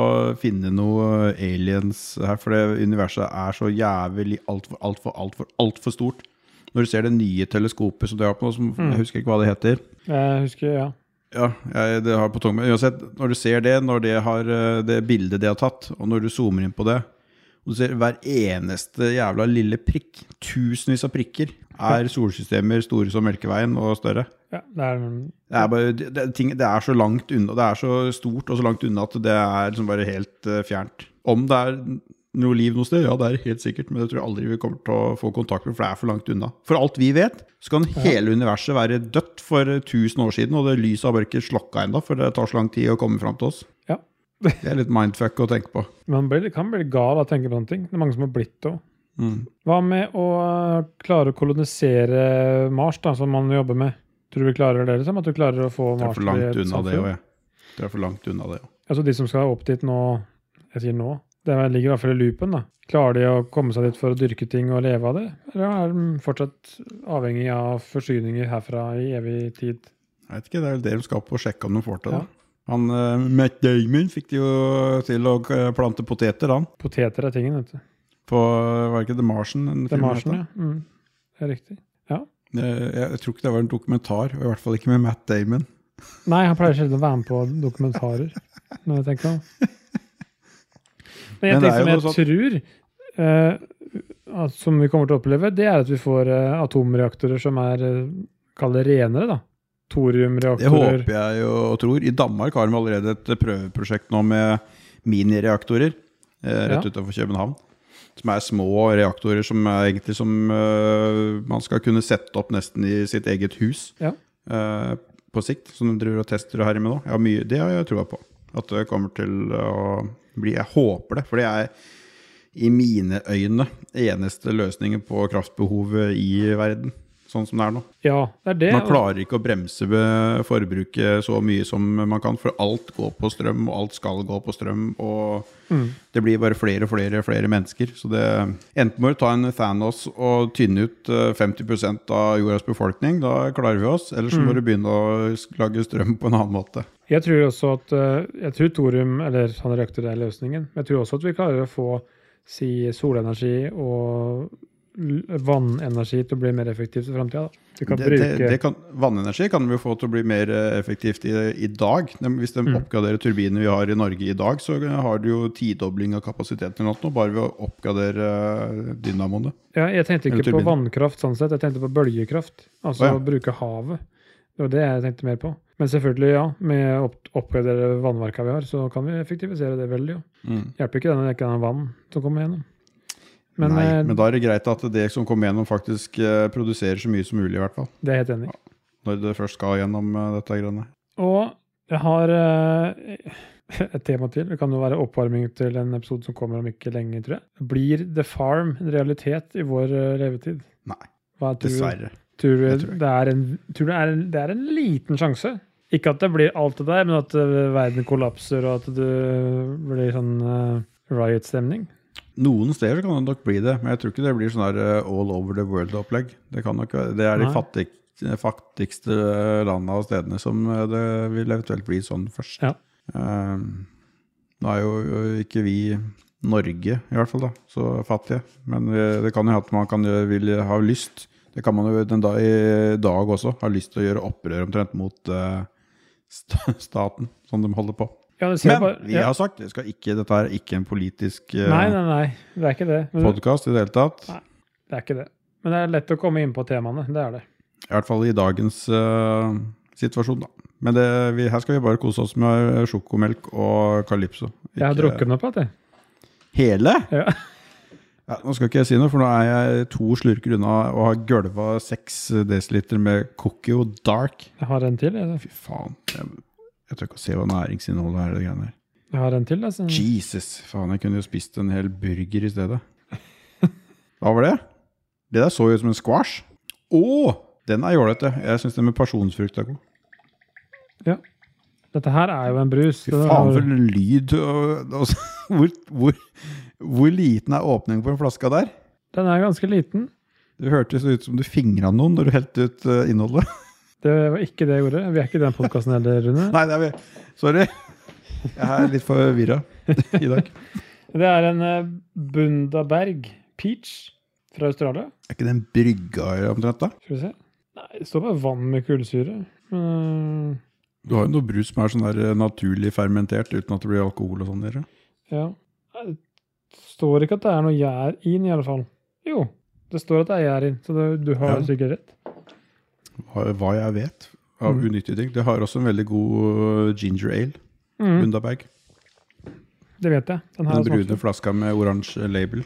finne noe aliens her, for det universet er så jævlig altfor, altfor, altfor, altfor stort. Når du ser det nye teleskopet som du har på nå, som jeg husker ikke hva det heter. Jeg husker, ja. Ja, jeg, det har på men uansett, når du ser det, når det har eh, det bildet det har tatt, og når du zoomer inn på det, og du ser hver eneste jævla lille prikk, tusenvis av prikker, er solsystemer store som Melkeveien og større. ja det er, Det er, bare, det, det, ting, det er så langt unna, det er så stort og så langt unna at det er liksom bare helt uh, fjernt. Om det er noe liv noe sted, ja det er helt sikkert, men det tror jeg aldri vi kommer til å få kontakt med, for det er for langt unna. For alt vi vet, så kan hele universet være dødt for 1000 år siden, og det lyset har bare ikke slokka ennå, for det tar så lang tid å komme fram til oss. Ja. Det er litt mindfuck å tenke på. man blir, kan bli gal av å tenke på sånne ting. Det er mange som har blitt det òg. Mm. Hva med å øh, klare å kolonisere Mars, da, som man jobber med? Tror du vi klarer det? Liksom? At du klarer å få Mars til et unna det samfunn? òg, jeg. Det er for langt unna det òg. Altså de som skal opp dit nå Jeg sier nå. Det ligger i hvert fall i loopen. da. Klarer de å komme seg dit for å dyrke ting og leve av det? Eller er de fortsatt avhengig av forsyninger herfra i evig tid? Jeg vet ikke, det er vel det de skal på og sjekke om de får til. Ja. da. Han, uh, Matt Damon fikk de jo til å eh, plante poteter, han. Poteter er tingen, vet du. På, var det ikke The Martian? The Martian, ja. Mm. Det er riktig. Ja. Jeg, jeg, tror ikke det var en dokumentar, og i hvert fall ikke med Matt Damon. Nei, han pleier sjelden å være med på dokumentarer. når jeg tenker om. Men en ting som jeg sånn- tror uh, at, som vi kommer til å oppleve, det er at vi får uh, atomreaktorer som er uh, renere, da. Det håper jeg jo og tror. I Danmark har de allerede et prøveprosjekt nå med minireaktorer eh, rett Ja. utenfor København. Som er små reaktorer som er egentlig som uh, man skal kunne sette opp nesten i sitt eget hus Ja. uh, på sikt. Som de driver og tester og herjer med nå. Ja, mye, det har jeg troa på. At det kommer til å bli Jeg håper det, for det er i mine øyne eneste løsningen på kraftbehovet i verden. Sånn som det er nå. Ja, det er det. Man klarer ikke å bremse ved forbruket så mye som man kan, for alt går på strøm, og alt skal gå på strøm. Og Mm. det blir bare flere og flere og flere mennesker. Så det Enten må du ta en Thanos og tynne ut eh, 50% av jordas befolkning, da klarer vi oss. Eller så må Mm. du begynne å lage strøm på en annen måte. Jeg tror også at eh, Jeg tror thorium, eller han reaktorer, er løsningen. Men jeg tror også at vi klarer å få si solenergi og vannenergi til å bli mer effektivt i framtida. Bruke vannenergi kan vi få til å bli mer eh, effektivt i, i dag. Hvis de Mm. oppgraderer turbinene vi har i Norge i dag, så har du jo tidobling av kapasiteten eller noe, bare ved å oppgradere eh, dynamoene. Ja, jeg tenkte ikke på vannkraft sånn sett, jeg tenkte på bølgekraft. Altså ja. å bruke havet. Det var det jeg tenkte mer på. Men selvfølgelig, ja, med å opp- oppgradere vannverka vi har, så kan vi effektivisere det veldig. Ja. Mm. Hjelper ikke denne dekken av vann som kommer gjennom. Men, Nei, eh, men da er det greit at det som kommer gjennom, faktisk eh, produserer så mye som mulig, i hvert fall. det er jeg helt enig i. Når det først skal gjennom eh, dette greiene. Og jeg har et tema til. Det kan jo være oppvarming til en episode som kommer om ikke lenge, tror jeg. Blir The Farm en realitet i vår levetid? Nei, Hva tror du? dessverre. Tror du Det tror det er en, tror det er en, det er en liten sjanse? Ikke at det blir alt det der, men at verden kollapser, og at det blir sånn riot-stemning? Noen steder kan det nok bli det, men jeg tror ikke det blir sånn her eh, all over the world-opplegg. Det, være- det er de fattig, fattigste landene og stedene som eh, det vil eventuelt bli sånn først. Ja. Eh, nå er jo ikke vi Norge, i hvert fall, da, så fattige. Men eh, det kan jo at man kan, vil ha lyst Det kan man jo den dag, i dag også. Ha lyst til å gjøre opprør omtrent mot uh, staten, som de holder på. Ja, det Men bare, vi har sagt det skal ikke, dette er ikke en politisk uh, Nei, nei, nei. Det er ikke det. Podkast i det hele tatt. Nei. det er ikke det. Men det er lett å komme inn på temaene. Det er det. I hvert fall i dagens uh, situasjon, da. Men det, vi, her skal vi bare kose oss med sjokomelk og Calypso. Jeg har drukket den opp igjen, jeg. Hele? Ja. Ja, nå skal ikke jeg si noe, for nå er jeg to slurker unna og har gølva seks desiliter med Cookio Dark. Jeg har en til. Jeg. Fy faen. Jeg, jeg tør ikke å se hva næringsinnholdet er. i det greiene. Jeg har en til. Altså. Jesus, faen, jeg kunne jo spist en hel burger i stedet. Hva var det? Det der så jo ut som en squash. Å! Den er jålete. Jeg syns den med pasjonsfrukt er god. Dette her er jo en brus. Fy faen for en lyd. Hvor, hvor, hvor liten er åpningen på den flaska der? Den er ganske liten. Det hørtes ut som du fingra noen når du helte ut eh, innholdet. Det var ikke det jeg gjorde. Vi er ikke i den podkasten heller, Rune. Nei, det er vi. Sorry. Jeg er litt forvirra i dag. Det er en eh, Bundaberg Peach fra Australia. Er ikke den brygga omtrent, da? Skal vi se. Nei, det står bare vann med kullsyre. Men, Du har jo noe brus som er sånn der naturlig fermentert uten at det blir alkohol og sånn. Dere. ja. Det står ikke at det er noe gjær i den, i alle fall. Jo, det står at det er gjær i den, så det, du har Ja. sikkert rett. Hva, jeg vet av Mm. unyttige ting. Det har også en veldig god ginger ale. Mm, Bundaberg. det vet jeg. Den Den brune flaska med oransje label.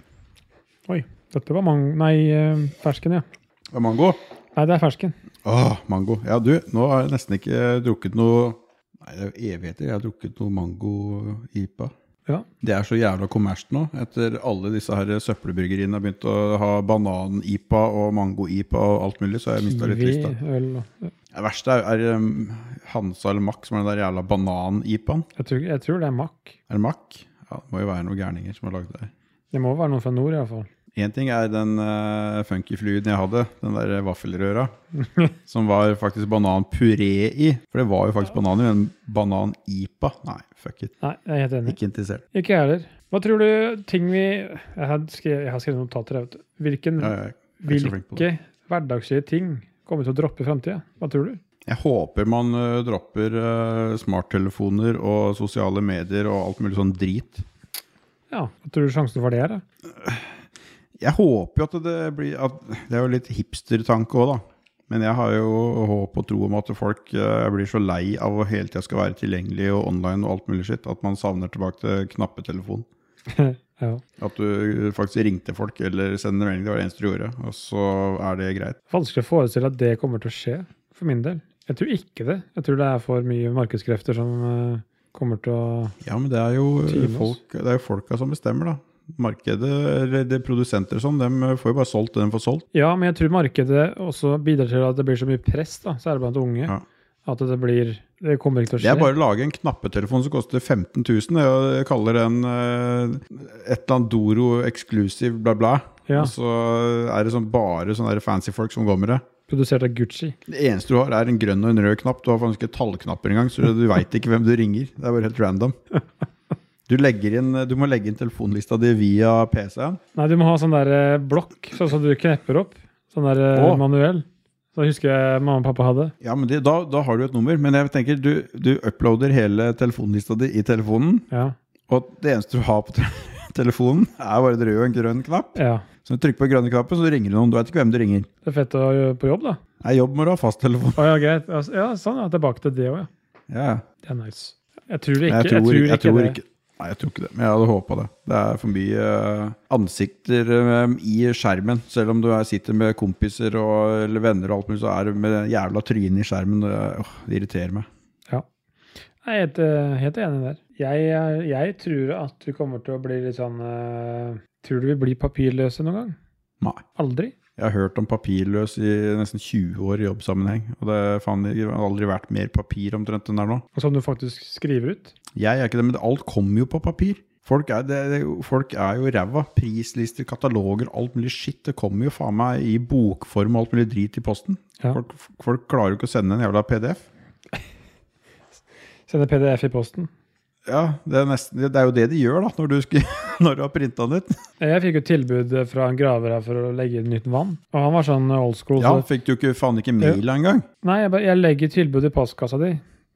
Oi. Dette var mang... Nei, eh, fersken, ja. Det er mango. Nei, det er fersken. Åh, mango. Ja, du, nå har jeg nesten ikke drukket noe Nei, det er evigheter. Jeg har drukket noe mango-ipa. Ja. Det er så jævla kommersielt nå. Etter alle disse her søppelbryggeriene har begynt å ha banan-ipa og mango-ipa og alt mulig, så har jeg mista litt lysta. Ja. Det verste er, er um, Hansa eller Mack, som er den der jævla banan-ipaen. jeg jeg tror det er Mack. Er det Mack? Ja, det må jo være noen gærninger som har lagd det. her. Det må være noen fra nord, iallfall. Én ting er den uh, funky fluen jeg hadde, den der vaffelrøra, som var faktisk bananpuré i. For det var jo faktisk banan i, men banan-ipa Nei, fuck it. Nei, jeg er helt enig. Ikke interessert. Ikke jeg heller. Hva tror du ting vi Jeg har skrevet, jeg har skrevet notater. her, vet du. Hvilken, Ja, jeg hvilke hverdagslige ting kommer til å droppe i framtida? Hva tror du? Jeg håper man uh, dropper uh, smarttelefoner og sosiale medier og alt mulig sånn drit. Ja, Hva tror du sjansen for det er? da? Jeg håper jo at det blir at, Det er jo litt hipstertanke òg, da. Men jeg har jo håp og tro om at folk eh, blir så lei av å hele tida skal være tilgjengelig og online og alt mulig skitt, at man savner tilbake til knappetelefonen. ja. At du faktisk ringte folk eller sendte melding, det var det eneste du gjorde. Og så er det greit. Vanskelig å forestille at det kommer til å skje, for min del. Jeg tror ikke det. Jeg tror det er for mye markedskrefter som eh, kommer til å Ja, men det er jo folk, er folka som bestemmer, da. Markedet, eller det produsenter sånn, de får jo bare solgt det de får solgt. Ja, men jeg tror markedet også bidrar til at det blir så mye press, da, særlig blant unge. Ja. At det blir Det kommer ikke til å Det skje. er bare å lage en knappetelefon som koster 15 000. Jeg kaller den eh, et eller annet Doro exclusive bla, bla. Ja, Og så er det sånn bare sånne fancy folk som går med det. Produsert av Gucci. Det eneste du har, er en grønn og en rød knapp. Du har faktisk ikke tallknapper engang, så du veit ikke hvem du ringer. Det er bare helt random. Du, inn, du må legge inn telefonlista di via PC-en. Nei, du må ha sånn der eh, blokk, sånn som du knepper opp. Sånn der oh. Manuell. Så husker jeg mamma og pappa hadde. Ja, men det, da, da har du et nummer. Men jeg tenker, du, du uploader hele telefonlista di i telefonen. Ja. Og det eneste du har på telefonen, er bare en rød og en grønn knapp. ja. Så du trykker på grønne knappen, så ringer du noen. Du vet ikke hvem du ringer. Det er fett å gjøre på jobb, da. Nei, jobb må du ha fasttelefon. Oh, ja, greit. Ja, sånn, ja. Tilbake til det òg, ja. Ja. Det er nice. Jeg tror det ikke. jeg tror, jeg tror det. ikke Nei, jeg tror ikke det. Men jeg hadde håpa det. Det er for mye eh, ansikter eh, i skjermen. Selv om du er, sitter med kompiser og, eller venner og alt mulig, så er det med jævla trynet i skjermen. Det, åh, det irriterer meg. Ja. Jeg er helt, eh, helt enig der. Jeg, jeg tror at vi kommer til å bli litt sånn Tror du vi blir papirløse noen gang? Nei. Aldri? Jeg har hørt om papirløs i nesten 20 år i jobbsammenheng. Og det har aldri vært mer papir omtrent enn det er nå. Og som du faktisk skriver ut? Jeg er ikke det, men alt kommer jo på papir. Folk er, det, det, folk er jo ræva. Prislister, kataloger, alt mulig skitt. Det kommer jo faen meg i bokform og alt mulig drit i posten. Ja. Folk, folk klarer jo ikke å sende en jævla PDF. Sende PDF i posten? Ja, det er, nesten, det er jo det de gjør da, når du, skal, når du har printa den ut. Jeg fikk jo tilbud fra en graver her for å legge inn nytt vann. Og han var sånn old school. Ja, så, fikk du ikke faen ikke mail engang. Nei, jeg, bare, jeg legger tilbud i postkassa di.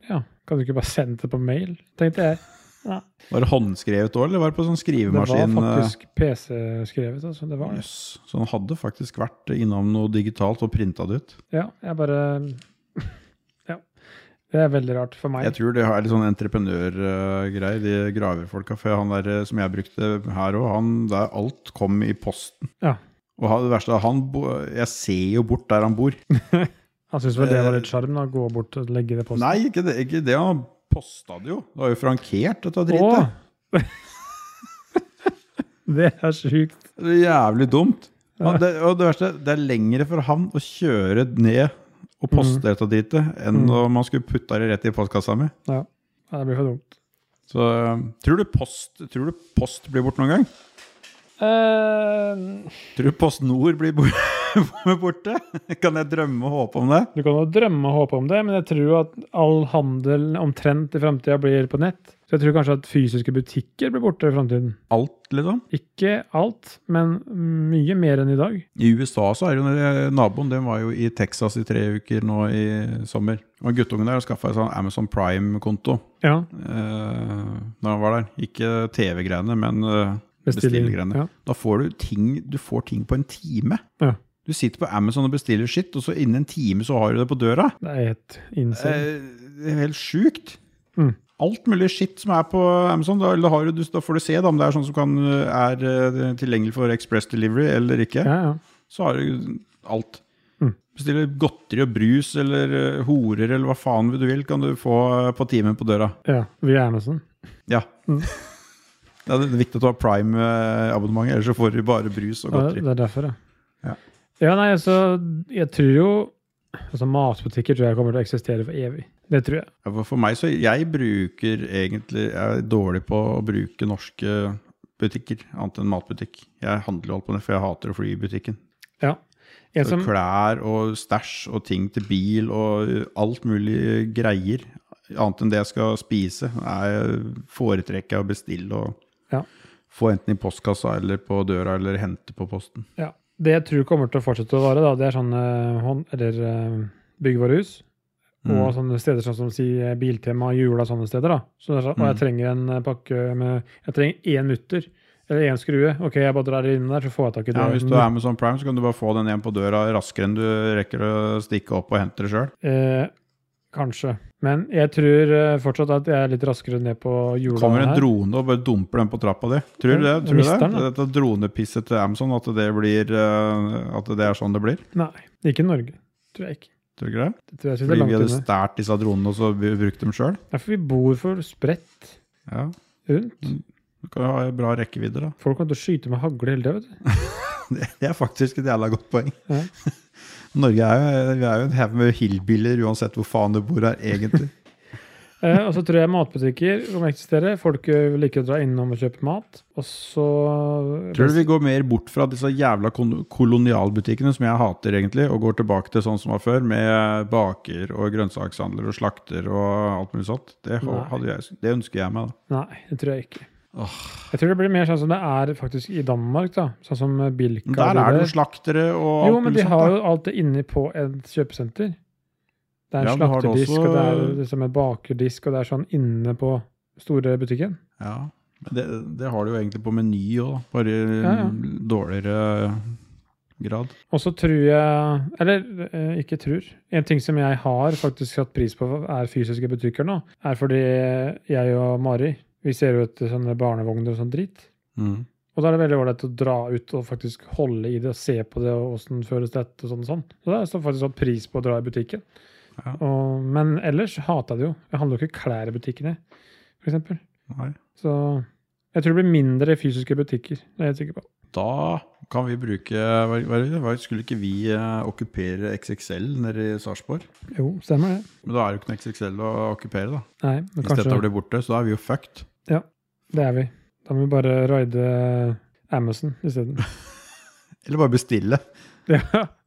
Ja, kan du ikke bare sende det på mail? Tenkte jeg. Var det håndskrevet òg, eller var det på sånn Det var eh? faktisk PC-skrevet. Altså. Det var Yes. Så han hadde faktisk vært innom noe digitalt og printa det ut. Ja, jeg bare Ja. Det er veldig rart for meg. Jeg tror det er litt sånn entreprenørgreie, de graverfolka. For han der eh, som jeg brukte her òg, han der alt kom i posten. Ja. Og det verste er han Jeg ser jo bort der han bor. Han syntes vel det var litt sjarm, å gå bort og legge det i posten. Nei, ikke det. Ikke det. Han posta det jo. Det var jo frankert, dette dritet. Det er sjukt. Det er jævlig dumt. Ja. Det, og det verste, det er lengre for han å kjøre ned og poste dette dritet enn Mm. om man skulle putta det rett i postkassa mi. Ja, det blir for dumt. Så øh, tror du post, tror du post blir borte noen gang? Uh, Tror du Post Nord blir borte? Kan jeg drømme og håpe om det? du kan jo drømme og håpe om det, men jeg tror at all handel omtrent i framtida blir på nett. Så jeg tror kanskje at fysiske butikker blir borte i framtiden. Alt, liksom? Ikke alt, men mye mer enn i dag. I USA så er jo naboen Den var jo i Texas i tre uker nå i sommer. Og guttungen der skaffa sånn Amazon Prime-konto Ja, eh, da han var der. Ikke TV-greiene, men eh, bestillergreiene. Ja. Da får du ting, du får ting på en time. Ja. Du sitter på Amazon og bestiller shit, og så innen en time så har du det på døra. Det er helt insane. Eh, det er helt sjukt. Mm. Alt mulig shit som er på Amazon, da, du, da får du se da, om det er sånn som kan, er eh, tilgjengelig for Express Delivery eller ikke. Ja, ja. Så har du alt. Mm. Bestiller godteri og brus eller eh, horer eller hva faen du vil, kan du få eh, på timen på døra. ja. Via Amazon. Ja. Mm. Det er viktig at du har Prime-abonnement, ellers så får du bare brus og Ja, godteri. det er derfor, Ja. Ja, nei, altså, jeg tror jo Altså, matbutikker tror jeg kommer til å eksistere for evig. Det tror jeg. Ja, for- meg så Jeg bruker egentlig Jeg er dårlig på å bruke norske butikker, annet enn matbutikk. Jeg handler jo alt på det, for jeg hater å fly i butikken. Ja. Som, klær og stæsj og ting til bil og uh, alt mulig greier, annet enn det jeg skal spise, er foretrekker jeg å bestille og Ja. få enten i postkassa eller på døra eller hente på posten. ja, det jeg tror kommer til å fortsette å vare, da, det er sånne hånd, eller uh, byggvarehus. Mm. Og sånne steder sånn som si Biltema, Jula, sånne steder. da. Så det er sånn, Og jeg Mm. trenger en eh, pakke med Jeg trenger én mutter. Eller én skrue. Ok, jeg bare drar inn der, så får jeg tak i det. Ja, hvis du er Amazon Prime, så kan du bare få den igjen på døra raskere enn du rekker å stikke opp og hente det sjøl. Eh, kanskje. Men jeg tror eh, fortsatt at jeg er litt raskere ned på Jula. Kommer en drone og bare dumper den på trappa di. Tror du det? Tror du det? den. Dette dronepisset til Amazon, at det, blir, eh, at det er sånn det blir? Nei, ikke i Norge. Tror jeg ikke. Tror du ikke det? Det tror jeg Fordi vi hadde stært disse dronene og så brukt dem sjøl? Ja, for vi bor for spredt Ja. rundt. Du kan jo ha bra rekkevidde, da. Folk kan til å skyte med hagle hele tida, vet du. Det det er faktisk et jævla godt poeng. Ja. Norge er jo, vi er jo en haug med hillbiller uansett hvor faen du bor her, egentlig. Eh, og så tror jeg matbutikker kommer å eksistere. Folk eh, liker å dra innom og kjøpe mat. Og så Tror du vi går mer bort fra disse jævla kolonialbutikkene som jeg hater, egentlig, og går tilbake til sånn som var før, med baker og grønnsakshandler og slakter og alt mulig sånt? Det, jeg, det ønsker jeg meg, da. Nei, det tror jeg ikke. Jeg tror det blir mer sånn som det er faktisk i Danmark. da. Sånn som Bilka. Men der er det jo slaktere og alt Jo, men de har jo alt det inne på et kjøpesenter. Det er Ja, slakterdisk, også- og det er liksom en bakerdisk, og det er sånn inne på store butikken. Ja, men det, det har du jo egentlig på Meny òg, bare Ja, ja. dårligere grad. Og så tror jeg Eller eh, ikke tror. En ting som jeg har faktisk hatt pris på, er fysiske butikker nå. Er fordi jeg og Mari vi ser jo etter sånne barnevogner og sånn drit. Mm. Og da er det veldig ålreit å dra ut og faktisk holde i det og se på det og åssen føles dette og sånn og sånn. Så det er så faktisk sånn pris på å dra i butikken. Ja. Og, men ellers hata det jo. Jeg handler jo ikke klær i butikkene, eksempel. Så jeg tror det blir mindre fysiske butikker. Det er jeg helt sikker på. Da kan vi bruke hva, hva, hva- Skulle ikke vi eh, okkupere XXL nede i Sarpsborg? Jo, stemmer det. Men da er det jo ikke noe XXL å okkupere, da. Nei, men Hvis kanskje dette blir borte, så da er vi jo fucked. Ja, Det er vi. Da må vi bare raide Amazon isteden. Eller bare bestille. ja,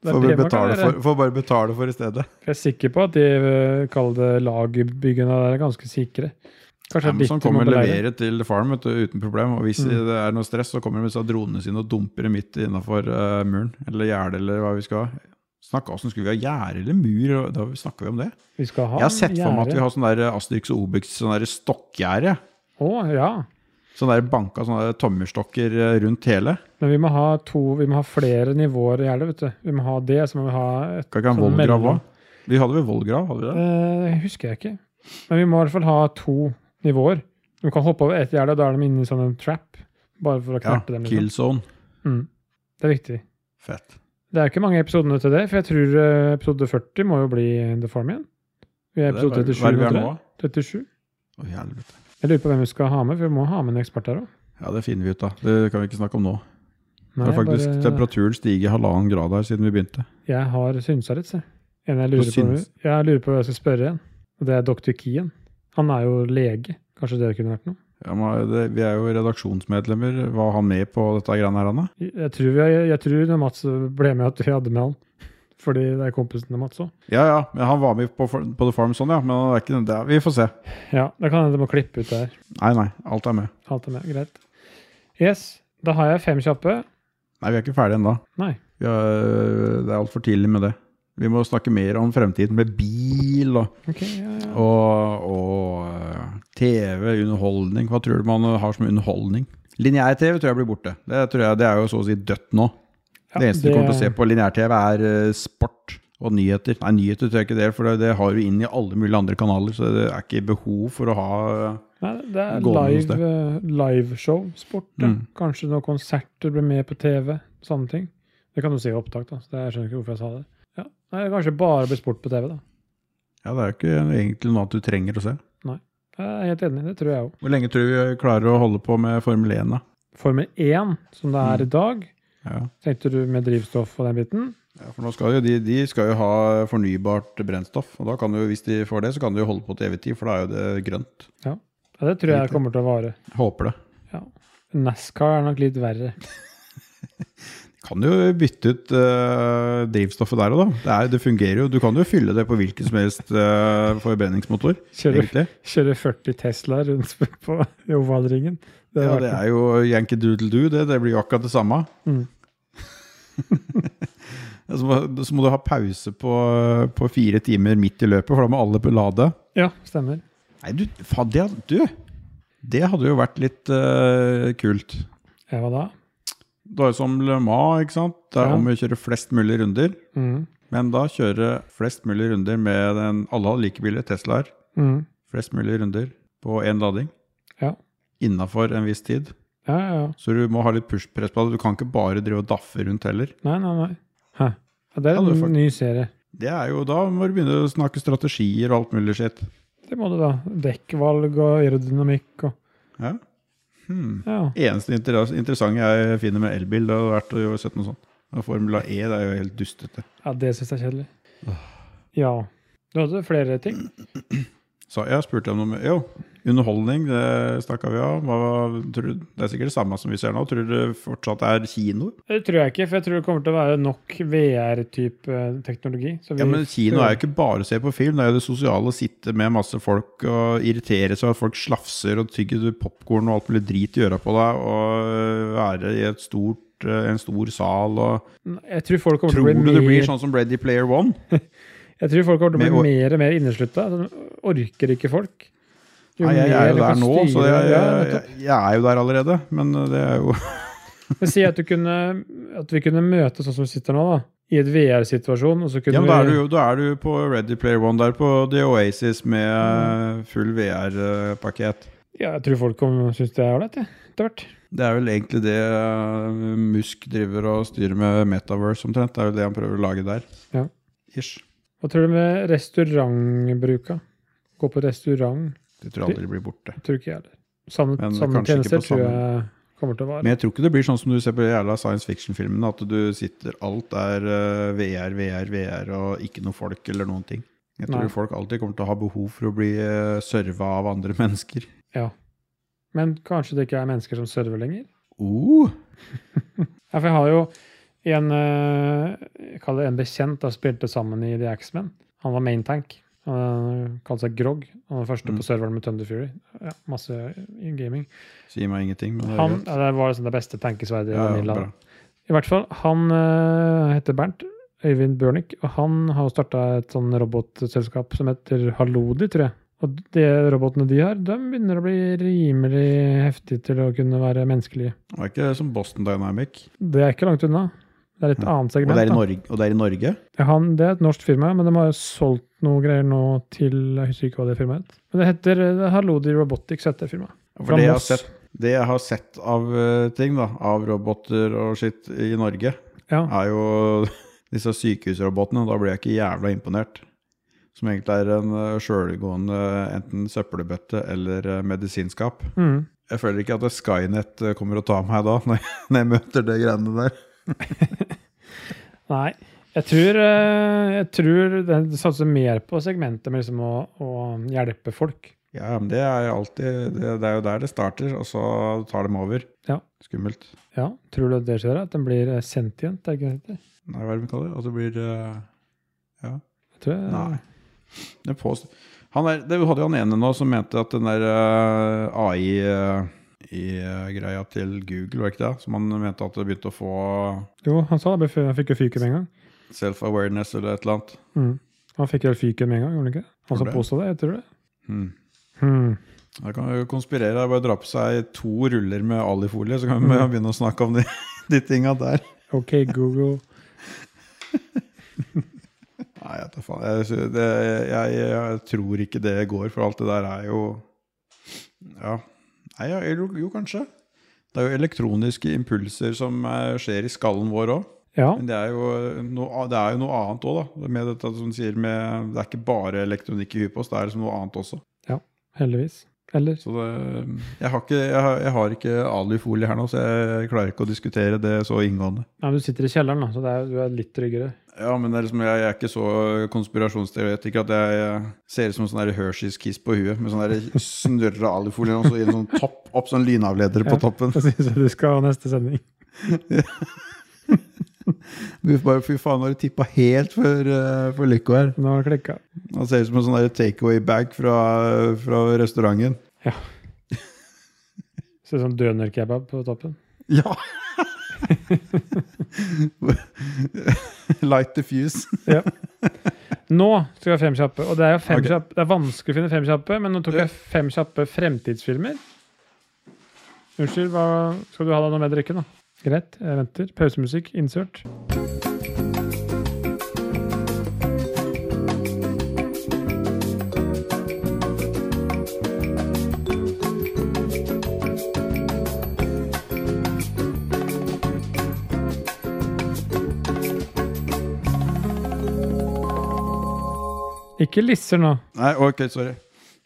Får det bare betale for, får bare betale for i stedet. Jeg er sikker på at de kaller kall det lagbyggene der er ganske sikre. Kanskje Amazon ditt kommer og leverer til farm du, uten problem. Og hvis Mm. det er noe stress, så kommer de med dronene sine og dumper det midt innafor muren. Eller gjerdet, eller hva vi skal ha. Snakka åssen skulle vi ha gjerde eller mur? Da snakker vi om det. Vi skal ha Jeg har sett for meg at vi har sånn der Asterix og Obix sånn stokkgjerde. Å, ja. Sånn der banka sånne tommerstokker eh, rundt hele. Men vi må ha to, vi må ha flere nivåer i gjerdet, vet du. Vi må ha det, så må vi ha et Kan ikke ha en Sånn vollgrav òg? Vi hadde vel vollgrav? hadde vi det? eh, husker jeg ikke. Men vi må i hvert fall ha to nivåer. Du kan hoppe over ett gjerde, og da er de inne i sånn en trap. Bare for å Ja, dem. dem. kill Liksom. zone. Mm. Det er viktig. Fett. Det er ikke mange episodene til det, for jeg tror eh, episode 40 må jo bli The Farm igjen. Vi er episode 37 Hva er vi er nå? jeg. 37. Å, helvete. Jeg lurer på hvem vi skal ha med, for vi må ha med en ekspert her òg. Ja, det finner vi ut, da. Det kan vi ikke snakke om nå. Det faktisk faktisk temperaturen stiger halvannen grad her siden vi begynte. Jeg har synsa litt, se. En jeg lurer, på, jeg lurer på hva jeg skal spørre igjen. Og det er dr. Kien. Han er jo lege. Kanskje det kunne vært noe? Ja, men det, vi er jo redaksjonsmedlemmer. Var han med på dette greiene her, Anna? Jeg tror, vi, jeg tror når Mats ble med, at vi hadde med han. Fordi det er kompisen til Mats òg. Ja, ja. Men han var med på, på The Farm sånn, ja. Men det er ikke det. Vi får se. Ja, det kan hende du må klippe ut det her. Nei, nei. Alt er med. Alt er med. Greit. Yes. Da har jeg fem kjappe. Nei, vi er ikke ferdige ennå. Ja, Det er altfor tidlig med det. Vi må snakke mer om fremtiden med bil og, Ok, ja, ja. og, og eh, TV, underholdning. Hva tror du man har som underholdning? Lineær-TV tror jeg blir borte. Det, tror jeg, det er jo så å si dødt nå. Ja, det eneste du kommer til å se på lineær-TV, er eh, sport og nyheter. Nei, nyheter tror jeg ikke det, for det, det har du inn i alle mulige andre kanaler. Så det er ikke behov for å ha Nei, det er live, eh, liveshow, sport. Ja. Mm. Kanskje noen konserter blir med på TV. Sånne ting. Det kan du se i opptak, da. Så jeg skjønner ikke hvorfor jeg sa det. Ja. Nei, kanskje bare blir sport på TV, da. Ja, det er jo ikke egentlig noe at du trenger å se. Nei, Jeg er helt enig, det tror jeg òg. Hvor lenge tror du vi klarer å holde på med Formel 1, da? Formel 1, som det er Mm. i dag, Ja. tenkte du med drivstoff og den biten? Ja, for nå skal jo de, de skal jo ha fornybart brennstoff. Og da kan du, hvis de får det, så kan de jo holde på til evig tid, for da er jo det grønt. Ja, det tror jeg kommer til å vare. Håper det. Ja. NASCAR er nok litt verre. Kan jo bytte ut uh, drivstoffet der òg, da. Det, er, det fungerer jo. Du kan jo fylle det på hvilken som helst uh, forbrenningsmotor. Kjøre, kjøre 40 Tesla rundt på ovalringen. Det Ja, det er jo Yankee Doodle Doo, det. Det blir jo akkurat det samme. Mm. så, må, så må du ha pause på, på fire timer midt i løpet, for da må alle lade. Ja, stemmer. Nei, du, faen, det, du, det hadde jo vært litt uh, kult. Ja, hva da? Det er jo som Le Mans, ikke sant? Det er Ja. må vi kjøre flest mulig runder. Mm. Men da kjøre flest mulig runder med den Alle har like biler, Teslaer. Mm. Flest mulig runder på én lading. Ja. Innafor en viss tid. Ja, ja, ja. Så du må ha litt push-press på det. Du kan ikke bare drive og daffe rundt heller. Nei, nei, nei. Hæ. Det er en ja, ny serie. Det er jo Da må du begynne å snakke strategier og alt mulig skitt. Det må du da. Dekkvalg og aerodynamikk og Ja. Hmm. Ja. Eneste inter interessante jeg finner med elbil, det har vært å sett noe sånt. Formula E det er jo helt dustete. ja det syns jeg er kjedelig. Ja. Du hadde flere ting? Så jeg spurte om noe med Jo, underholdning, det snakka vi om. Hva, du, det er sikkert det samme som vi ser nå. Tror du det fortsatt er kinoer? Det tror jeg ikke, for jeg tror det kommer til å være nok VR-type teknologi. Så vi Ja, men kino er jo ikke bare å se på film, det er jo det sosiale. Å sitte med masse folk og irritere seg at folk slafser og tygger popkorn og alt mulig drit i øra på deg, og være i et stort, en stor sal og Jeg tror folk kommer Tror til å du det blir sånn som Ready Player One? Jeg tror folk kommer til å bli mer og mer inneslutta. Orker ikke folk. Jo Nei, jeg, jeg er jo der nå, så jeg, jeg, jeg, er jo der allerede. Men det er jo Men si at, du kunne, at vi kunne møtes sånn som vi sitter nå, da. I et VR-situasjon, Ja, men da er, du, da er du på Ready Player One der på The Oasis med full VR-pakket. Ja, jeg tror folk syns det er ålreit. Etter hvert. Det er vel egentlig det eh, Musk driver og styrer med Metaverse omtrent. Det er jo det han prøver å lage der. Ja. Ish. Hva tror du med restaurantbruka? Gå på restaurant? Det tror jeg aldri blir borte. Tror ikke jeg heller. Samme, samme tjenester tror jeg kommer til å Men jeg tror ikke det blir sånn som du ser på jævla science fiction-filmene, at du sitter Alt er eh, VR, VR, VR, og ikke noe folk eller noen ting. Jeg tror Nei. folk alltid kommer til å ha behov for å bli uh, serva av andre mennesker. Ja. Men kanskje det ikke er mennesker som server lenger? Uh, Ja, for jeg har jo en eh, Jeg kaller det en bekjent da spilte sammen i The X-Men. Han var main tank. Han kalte seg Grog. Han var første Mm. på serveren med Thunder Fury. Ja, masse gaming. sier meg ingenting, men det Han, ja, det var liksom det beste tankesverdet i ja, Vanilla. I hvert fall, han uh, heter Bernt. Øyvind Børnik. Og han har starta et sånn robotselskap som heter Halodi, tror jeg. Og de robotene de har, de begynner å bli rimelig heftige til å kunne være menneskelige. Det er ikke som Boston Dynamic. Det er ikke langt unna. Det er et annet annet Og segment. det er i. Norge? Og det er i Norge? Ja, han, det er et norsk firma, men de har jo solgt noe greier nå til Jeg husker ikke hva det firmaet het. Men det heter er Halodi Robotics, heter firmaet. For det jeg, sett, det jeg har sett av eh, ting, da, av roboter og skitt i Norge, Ja. er jo disse sykehusrobotene. Da blir jeg ikke jævla imponert. Som egentlig er en uh, sjølgående enten søppelbøtte eller eh, medisinskap. Mm. Jeg føler ikke at Skynet eh, kommer og tar meg da, når jeg, når jeg møter det greiene der. Nei. Jeg tror, eh, jeg tror den satser mer på segmentet med liksom å, å hjelpe folk. Ja, men det er alltid det, det er jo der det starter, og så tar de over. Ja. Skummelt. Ja, Tror du at det skjer? At den blir eh, sentient? Er ikke det? Nei, hva er det vi kaller det? At det blir eh, Ja. Jeg tror jeg, Nei. Det påst- han er, det hadde jo han ene nå som mente at den der eh, AI-greia til Google, var ikke det? Som han mente at det begynte å få Jo, han sa det han fikk jo fyken med en gang. self-awareness eller et eller annet. Mm. Han fikk vel fyken med en gang, gjorde han ikke? Han som påsto det? jeg tror det. Hmm. Hmm. Da kan vi konspirere. Er bare dra på seg to ruller med alifolie, så kan vi Mm. begynne å snakke om de, de tinga der. OK, Google. Nei, jeg, tar faen. Jeg, det, jeg, jeg tror ikke det går, for alt det der er jo Ja. Nei, ja, jo, jo, kanskje. Det er jo elektroniske impulser som eh, skjer i skallen vår òg. Ja. Men det er jo noe, det er jo noe annet òg, da. Med dette som sier med, det er ikke bare elektronikk i oss, det er liksom noe annet også. Ja, Heldigvis. Eller? Så det, jeg, har ikke, jeg, har, jeg har ikke alufolie her nå, så jeg klarer ikke å diskutere det så inngående. Nei, men du sitter i kjelleren, da, så det er, du er litt tryggere. Ja, men det er liksom, jeg, jeg er ikke så konspirasjonsteoretiker at jeg, jeg ser ut som en sånn der Hershey's-kiss på huet, med sånn snørra alifolie og så i en sånn topp, opp sånn lynavleder på Ja. toppen. Da syns jeg du skal ha neste sending. Fy bare- Fy faen, nå har du tippa helt for, uh, for Lykke her. Nå har det klikka. Han ser ut som en sånn takeaway-bag fra, fra restauranten. Ser ut som dønerkebab på toppen. Ja! Light diffuse. Ja. Nå skal vi ha fem kjappe. Og det er fem okay. kjappe. Det er vanskelig å finne fem kjappe, men nå tok jeg fem kjappe fremtidsfilmer. Unnskyld, hva skal du ha deg noe med drikke nå? Greit, jeg venter. Pausemusikk, insert. Ikke lisser nå. Nei, ok, sorry.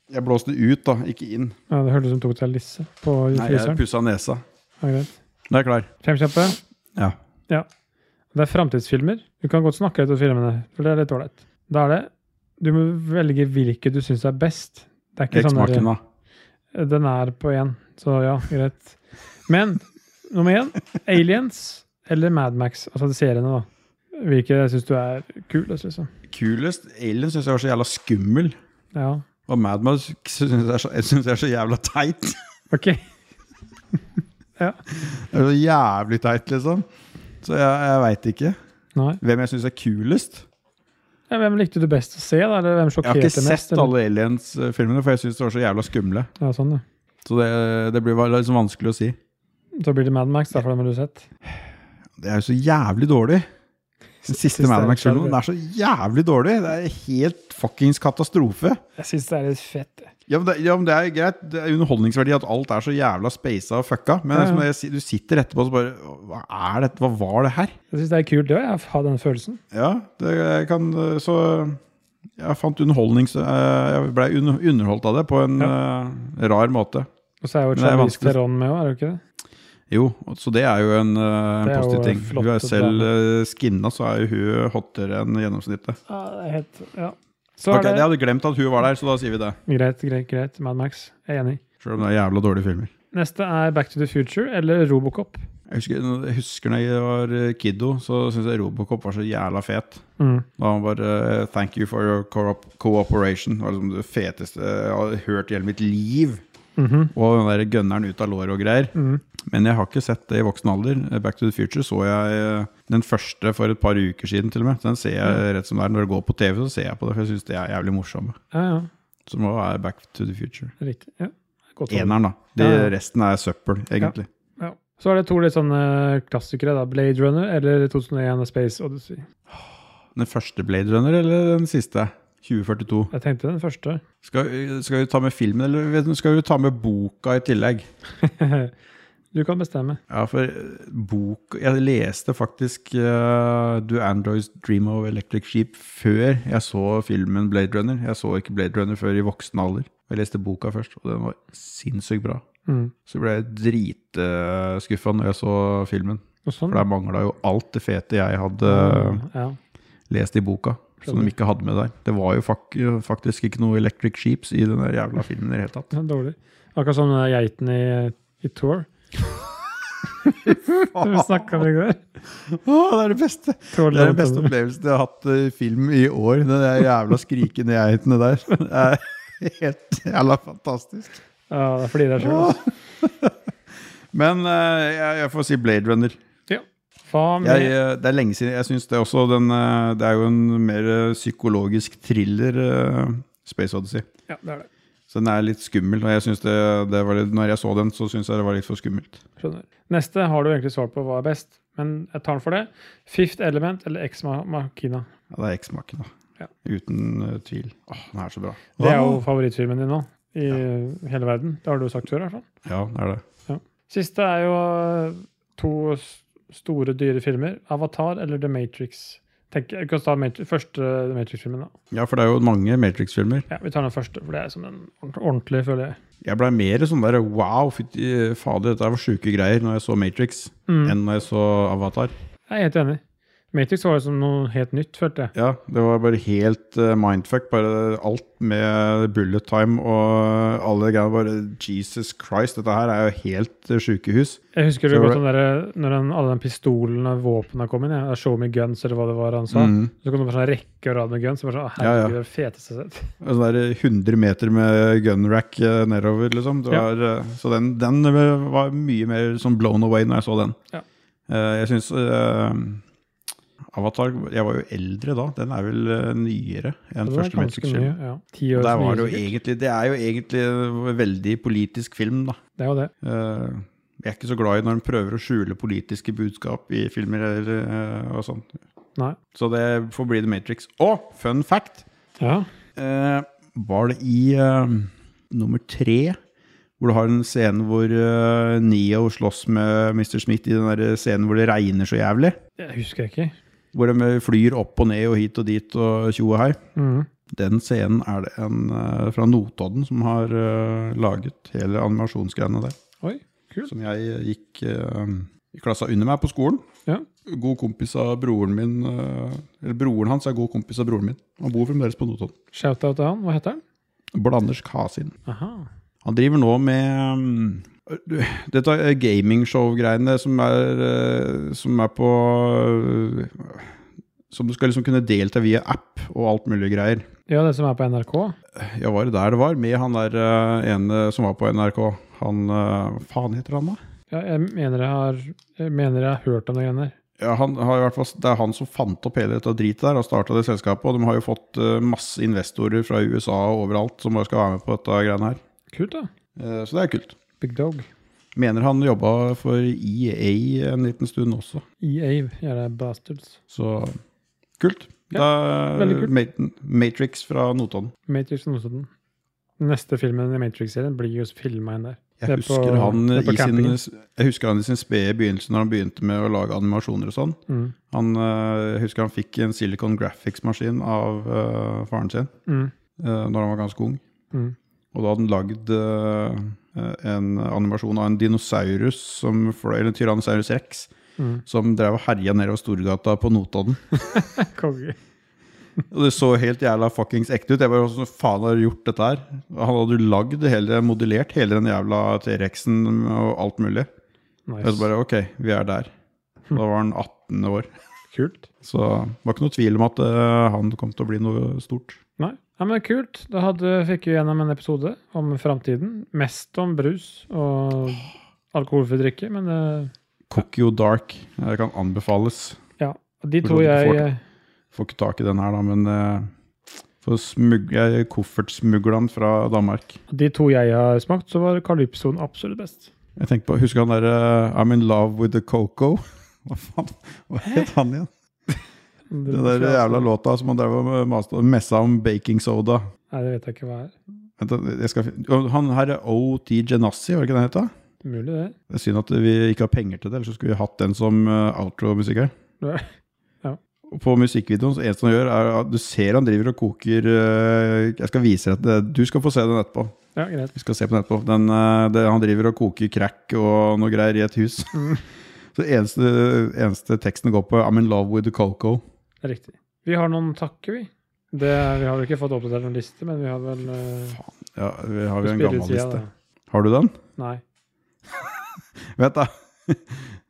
Jeg blåste ut, da, ikke inn. Ja, Det hørtes ut som du tok deg lisse på Nei, jeg fryseren. pussa nesa. Ja, greit. Nå er jeg klar. Fem kjappe. Ja. Ja. Det er framtidsfilmer. Du kan godt snakke litt om filmene, for det er litt ålreit. Da er det Du må velge hvilke du syns er best. Det er ikke sånn der- Eksmakene. Den er på én, så ja, greit. Men nummer én Aliens eller Madmax, altså de seriene, da. Hvilke syns du er kulest, liksom? Kulest Alien syns jeg var så jævla skummel. Ja, Og Madmax syns jeg, synes jeg er så jævla teit. OK. ja. Det er så jævlig teit, liksom. Så jeg, jeg veit ikke. Nei. Hvem jeg syns er kulest. Ja, hvem likte du best å se, da? Eller hvem Jeg har ikke sett mest, alle Aliens-filmene, for jeg syns de var så jævla skumle. Ja, sånn, ja. Så det, det blir liksom vanskelig å si. Så blir det Madmax, da, for den har du sett. Det er jo så jævlig dårlig. Den siste Synes det er så jævlig dårlig. Det er helt fuckings katastrofe. Jeg syns det er litt fett. Ja men, det, ja, men det er greit. Det er underholdningsverdi at alt er så jævla spasa og fucka. Men Ja, ja. jeg, du sitter etterpå og så bare Hva er dette? Hva var det her? Jeg syns det er kult, det òg. Jeg har den følelsen. Ja, det kan Så jeg fant underholdnings... eh, Jeg ble underholdt av det på en eh, rar måte. Og så er jo det Charlize. Theron med òg, er det ikke det? Jo, så det er jo en, eh, en Det er jo positiv ting. Hun er selv eh, skinna, så er jo hun hottere enn gjennomsnittet. Ja, det er helt Ja. Så Ok, er Jeg hadde glemt at hun var der, så da sier vi det. Greit, greit, greit. Mad Max. Jeg er enig. Selv om det er jævla dårlige filmer. Neste er Back to the Future eller Robocop. Jeg husker, jeg husker når jeg var eh, kiddo, så syntes jeg Robocop var så jævla fet. Mm. Da han bare 'Thank you for your co- cooperation'. Det var liksom det feteste jeg har hørt i hele mitt liv. Mhm. Og den der gønneren ut av låret og greier. Mhm. Men jeg har ikke sett det i voksen alder. Back to the Future så jeg eh, den første for et par uker siden, til og med. Den ser jeg rett som det er. Når det går på TV, så ser jeg på det, for jeg syns det er jævlig morsomme. Ja, ja. Så det må være Back to the Future. Riktig. Ja. Eneren, da. De, Ja. Resten er søppel, egentlig. Ja. Så er det to litt sånne klassikere. da Blade Runner eller 2001 A Space Odyssey. Den første Blade Runner eller den siste? 2042. Jeg tenkte den første. Skal, skal vi ta med filmen, eller skal du, ta med boka i tillegg? Du kan bestemme. Ja, for eh, bok Jeg leste faktisk uh, Do Androids Dream of Electric Sheep før jeg så filmen Blade Runner. Jeg så ikke Blade Runner før i voksen alder. Jeg leste boka først, og den var sinnssykt bra. Mm. Så ble jeg dritskuffa når jeg så filmen. Sånn. For der mangla jo alt det fete jeg hadde ja. lest i boka. Som de ikke hadde med der. Det var jo fak faktisk ikke noe Electric Sheeps i den jævla filmen i det hele tatt. Er Dårlig. Akkurat som den geiten i, i Tour. Vi snakka om i går. Åh, det er det beste! Tour Det er den beste opplevelsen jeg har hatt i film i år. Den der jævla skrikende geitene der. Det er helt jævla fantastisk. Ja, det er fordi det er sjøl. Men eh, jeg, jeg får si Blade Runner. Jeg, eh, det er lenge siden. Jeg synes det er også den eh, Det er jo en mer eh, psykologisk thriller, Space Odyssey. Ja, det er det. Så den er litt skummel. Og jeg synes det, det var litt, når jeg så den, så syns jeg det var litt for skummelt. Skjønner. Neste har du egentlig svart på hva er best, men jeg tar den for det. Fifth Element eller Ex Ma- Machina. Ja, det er X Machina. Ja. Uten uh, tvil. Åh, den er så bra. Det er jo favorittfilmen din nå i hele verden. Det har du sagt før, i hvert fall. Ja, det er det. Siste er jo to store, dyre filmer. Avatar eller The Matrix. Tenk, jeg kan ta Matrix, første Matrix-filmen, da. Ja, for det er jo mange Matrix-filmer. Ja, Vi tar den første, for det er som en ordentlig, føler jeg. Jeg blei mer sånn der wow, fytti fader, dette var sjuke greier når jeg så Matrix, Mm. enn når jeg så Avatar. Jeg er helt enig. Matrix var jo som noe helt nytt, følte jeg. Ja, det var bare helt uh, mindfuck. Bare alt med bullet time og alle greiene. Bare Jesus Christ, dette her er jo helt uh, sjukehus. Jeg husker det godt sånn den der, når den, alle de pistolene og våpnene kom inn. Ja. Show me guns, eller hva det var han sa. Mm. Så kom det bare sånn rekke og rad med guns. Så bare sånn, Ja, ja. herregud, det feteste sett. Sånn der 100 meter med gunrack uh, nedover, liksom. Det Ja. var, eh, Så den, den eh, var mye mer sånn blown away når jeg så den. Ja. Eh, Jeg syns Avatar Jeg var jo eldre da. Den er vel eh, nyere enn Det første Matrix-film. ja. Det, det er jo egentlig en veldig politisk film, da. Det er jo det. Eh, jeg er ikke så glad i når en prøver å skjule politiske budskap i filmer eller, eh, og sånn. Så det får bli The Matrix. Og fun fact! Ja. Var det i nummer tre hvor du har en scene hvor Neo slåss med Mr. Smith i den der scenen hvor det regner så jævlig? Jeg husker ikke. Hvor de flyr opp og ned og hit og dit og tjo og hei. Mm. Den scenen er det en eh, fra Notodden som har uh, laget hele animasjonsgreiene der. Oi, kult. Som jeg gikk uh, i klassa under meg på skolen. Ja. God kompis av broren min uh, Eller broren hans er god kompis av broren min. Han bor fremdeles på Notodden. Shout-out til han. Hva heter han? Blanders Kasin. Aha. Han driver nå med mm, dette gamingshow-greiene som eh, Som er på eh, Som du skal liksom kunne delta via app og alt mulig greier. Ja, det som er på NRK. Ja, var det der det var? Med han der eh, ene som var på NRK. Han Hva faen heter han, da? Ja, jeg mener jeg har, jeg mener jeg har hørt om de greiene der. Ja, han har i hvert fall, Det er han som fant opp hele dette dritet der og starta det selskapet. Og de har jo fått masse investorer fra USA og overalt som bare skal være med på dette greiene her. Kult, da. Så det er kult. Big Dog. Mener han jobba for EA en liten stund også. EA, ja det er bastards. Så kult. Ja, da, kult. Ma- Matrix fra Notodden. Matrix fra Notodden. Neste filmen i Matrix-serien blir jo filma inn der. Jeg Det er på- husker, han i sin, jeg husker han i sin spede begynnelse når han begynte med å lage animasjoner og sånn. Mm. Han, eh, jeg husker han fikk en Silicon Graphics-maskin av uh, faren sin Mm. uh, når han var ganske ung. Mm. Og da hadde han lagd eh, en animasjon av en dinosaurus, som, fløy- eller Tyrannosaurus rex, Mm. som drev og herja nedover Storgata på Notodden. Konge. Og det så helt jævla fuckings ekte ut. Jeg bare, Hvordan faen har du gjort dette her? Han hadde jo lagd hele, modellert hele den jævla T-rexen og alt mulig. Og så Nice. bare ok, vi er der. Da var han 18 år. Kult. Så det var ikke noe tvil om at uh, han kom til å bli noe stort. Nei, ja, men kult. Da hadde, fikk vi gjennom en episode om framtiden. Mest om brus og alkoholfri drikke, men det, Cookio Dark det kan anbefales. ja. De to jeg får Får ikke tak i den her, da, men uh, får jeg koffertsmugla den fra Danmark. De to jeg har smakt, så var Calypsoen absolutt best. Jeg tenker på, Husker han derre I'm in love with the coco? Hva faen? Hva het han igjen? Den der jævla låta som han drev og messa om baking soda. Nei, det vet jeg ikke hva er. Vent, skal, han her er O.T. Genassi, var det ikke det han het? Mulig det. Det er synd at vi ikke har penger til det, ellers så skulle vi hatt den som uh, outro-musikk her. Ja. På musikkvideoen så eneste han gjør, er at du ser han driver og koker uh, Jeg skal vise deg at Du skal få se den etterpå. Ja, greit. Vi skal se på den etterpå. Den, uh, det, han driver og koker crack og noe greier i et hus. Mm. så eneste, eneste teksten går på I'm in love with the coco. Riktig. Vi har noen takker, vi. Det, vi har vel ikke fått oppdatert noen liste, men vi har vel uh, Ja, vi har jo en gammel liste. da. Har du den? Nei. Vet da.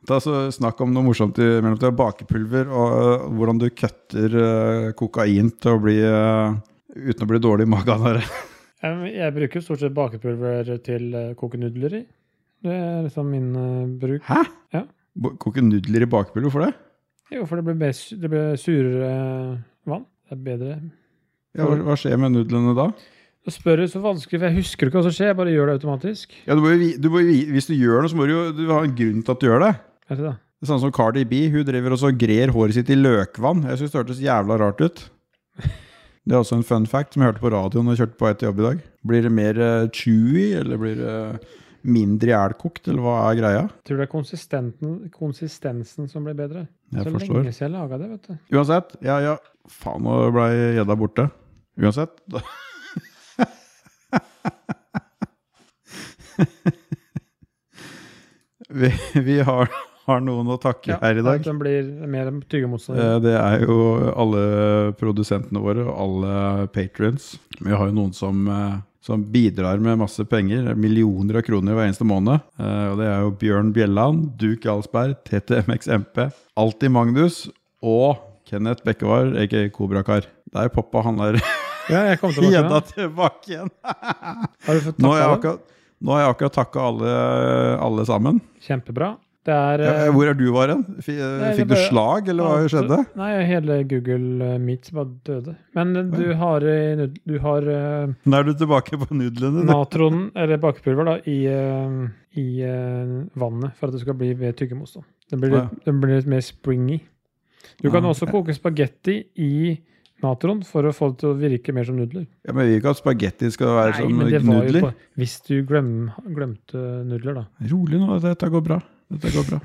Ta så Snakk om noe morsomt i mellomtida. Bakepulver og uh, hvordan du kutter uh, kokain til å bli uten å bli dårlig i magen. Jeg, jeg bruker stort sett bakepulver til uh, koke nudler i. Det er liksom min eh, bruk. Hæ? Ja. Koke nudler i bakepulver Hvorfor det? Jo, for det blir, best, det blir surere vann. Det er bedre. Ja, hva, hva skjer med nudlene da? Da spør så vanskelig, for jeg husker ikke hva som skjer. Jeg bare gjør det automatisk. Ja, du må jo, vi- du må, jo vi- Hvis du gjør noe, så må du jo du ha en grunn til at du gjør det. Vet du det? Det er sånn som Cardi B. Hun driver også og grer håret sitt i løkvann. Jeg synes det hørtes jævla rart ut. Det er også en fun fact som jeg hørte på radioen jeg kjørte på vei til jobb i dag. Blir det mer uh, chewy, eller blir det mindre ihjelkokt, eller hva er greia? Tror det er konsistensen som blir bedre. Jeg så forstår. lenge siden jeg laga det, vet du. Uansett, ja, ja. Faen, nå ble gjedda borte. Uansett. Vi, vi har, har noen å takke her i dag. Ja, den blir mer tyggemotstander. Eh, Det er jo alle produsentene våre og alle patrions. Vi har jo noen som, eh, som bidrar med masse penger, millioner av kroner hver eneste måned. Eh, Og det er jo Bjørn Bjelland, Duke Jarlsberg, TTMXMP, Alltid Magnus og Kenneth Bekkevar, aka Kobrakar. Der poppa han der Ja, jeg kom tilbake. gjedda tilbake igjen. Har du fått Nå har jeg akkurat, nå har jeg akkurat takka alle, alle sammen. Kjempebra. Er Ja, eh, Hvor er du, Varen? hen? Fikk det du slag, eller hva alt- skjedde? Nei, hele Google eh, Meet bare døde. Men eh, du har, eh, du har eh, Nå er du tilbake på nudlene. natron, eller bakepulver, da, i, eh, i eh, vannet for at det skal bli ved tyggemotstand. Den blir, litt, den blir litt mer springy. Du kan ja, også ja. koke spagetti i natron for å få det til å virke mer som nudler. Ja, men ikke at spagetti skal være Nei, som men det var jo nudler. på, hvis du glem, glemte nudler, da. Rolig nå, dette går bra. Dette går bra.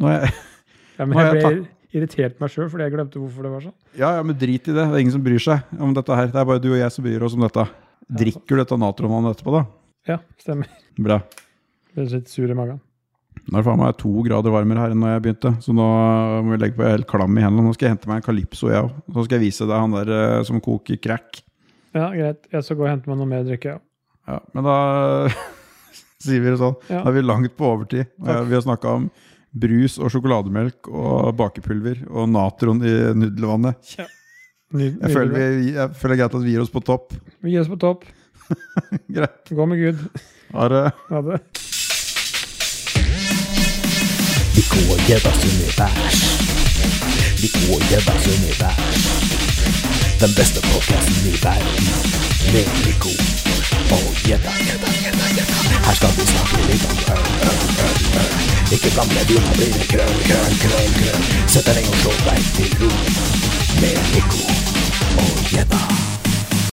Nå er jeg, Ja, men jeg jeg ble irritert meg sjøl fordi jeg glemte hvorfor det var sånn. ja, ja, men drit i det. Det er ingen som bryr seg om dette her. Det er bare du og jeg som bryr oss om dette. Drikker du dette natronvannet etterpå, da? Ja, stemmer. Bra. Ble litt sur i magen. Nå er det faen meg to grader varmere her enn når jeg begynte, så nå må vi legge på helt klam i hendene. Nå skal jeg hente meg en Calypso, jeg òg. Så skal jeg vise deg han der eh, som koker crack. Ja, greit. Jeg skal gå og hente meg noe mer å drikke. Ja. Ja, men da sier vi det sånn. Ja. Da er vi langt på overtid. Takk. Vi har snakka om brus og sjokolademelk og bakepulver og natron i nudelvannet. Ny, Jeg føler, vi, jeg føler greit at vi gir oss på topp. Vi gir oss på topp. Greit. Gå med Gud. Ha det. Ha det. Vi går gjeddas univers. Lico og i univers. Den beste podcasten i verden. Med Lico Oh, yeah, da, yeah, da, yeah, da, yeah, jeta, jeta, jeta, jeta Här ska vi snart bli utan krön, krön, krön, krön Icke gamla dumma blir det krön, krön, krön, krön Sätter en gång showback till ro med Nico Oh, jeta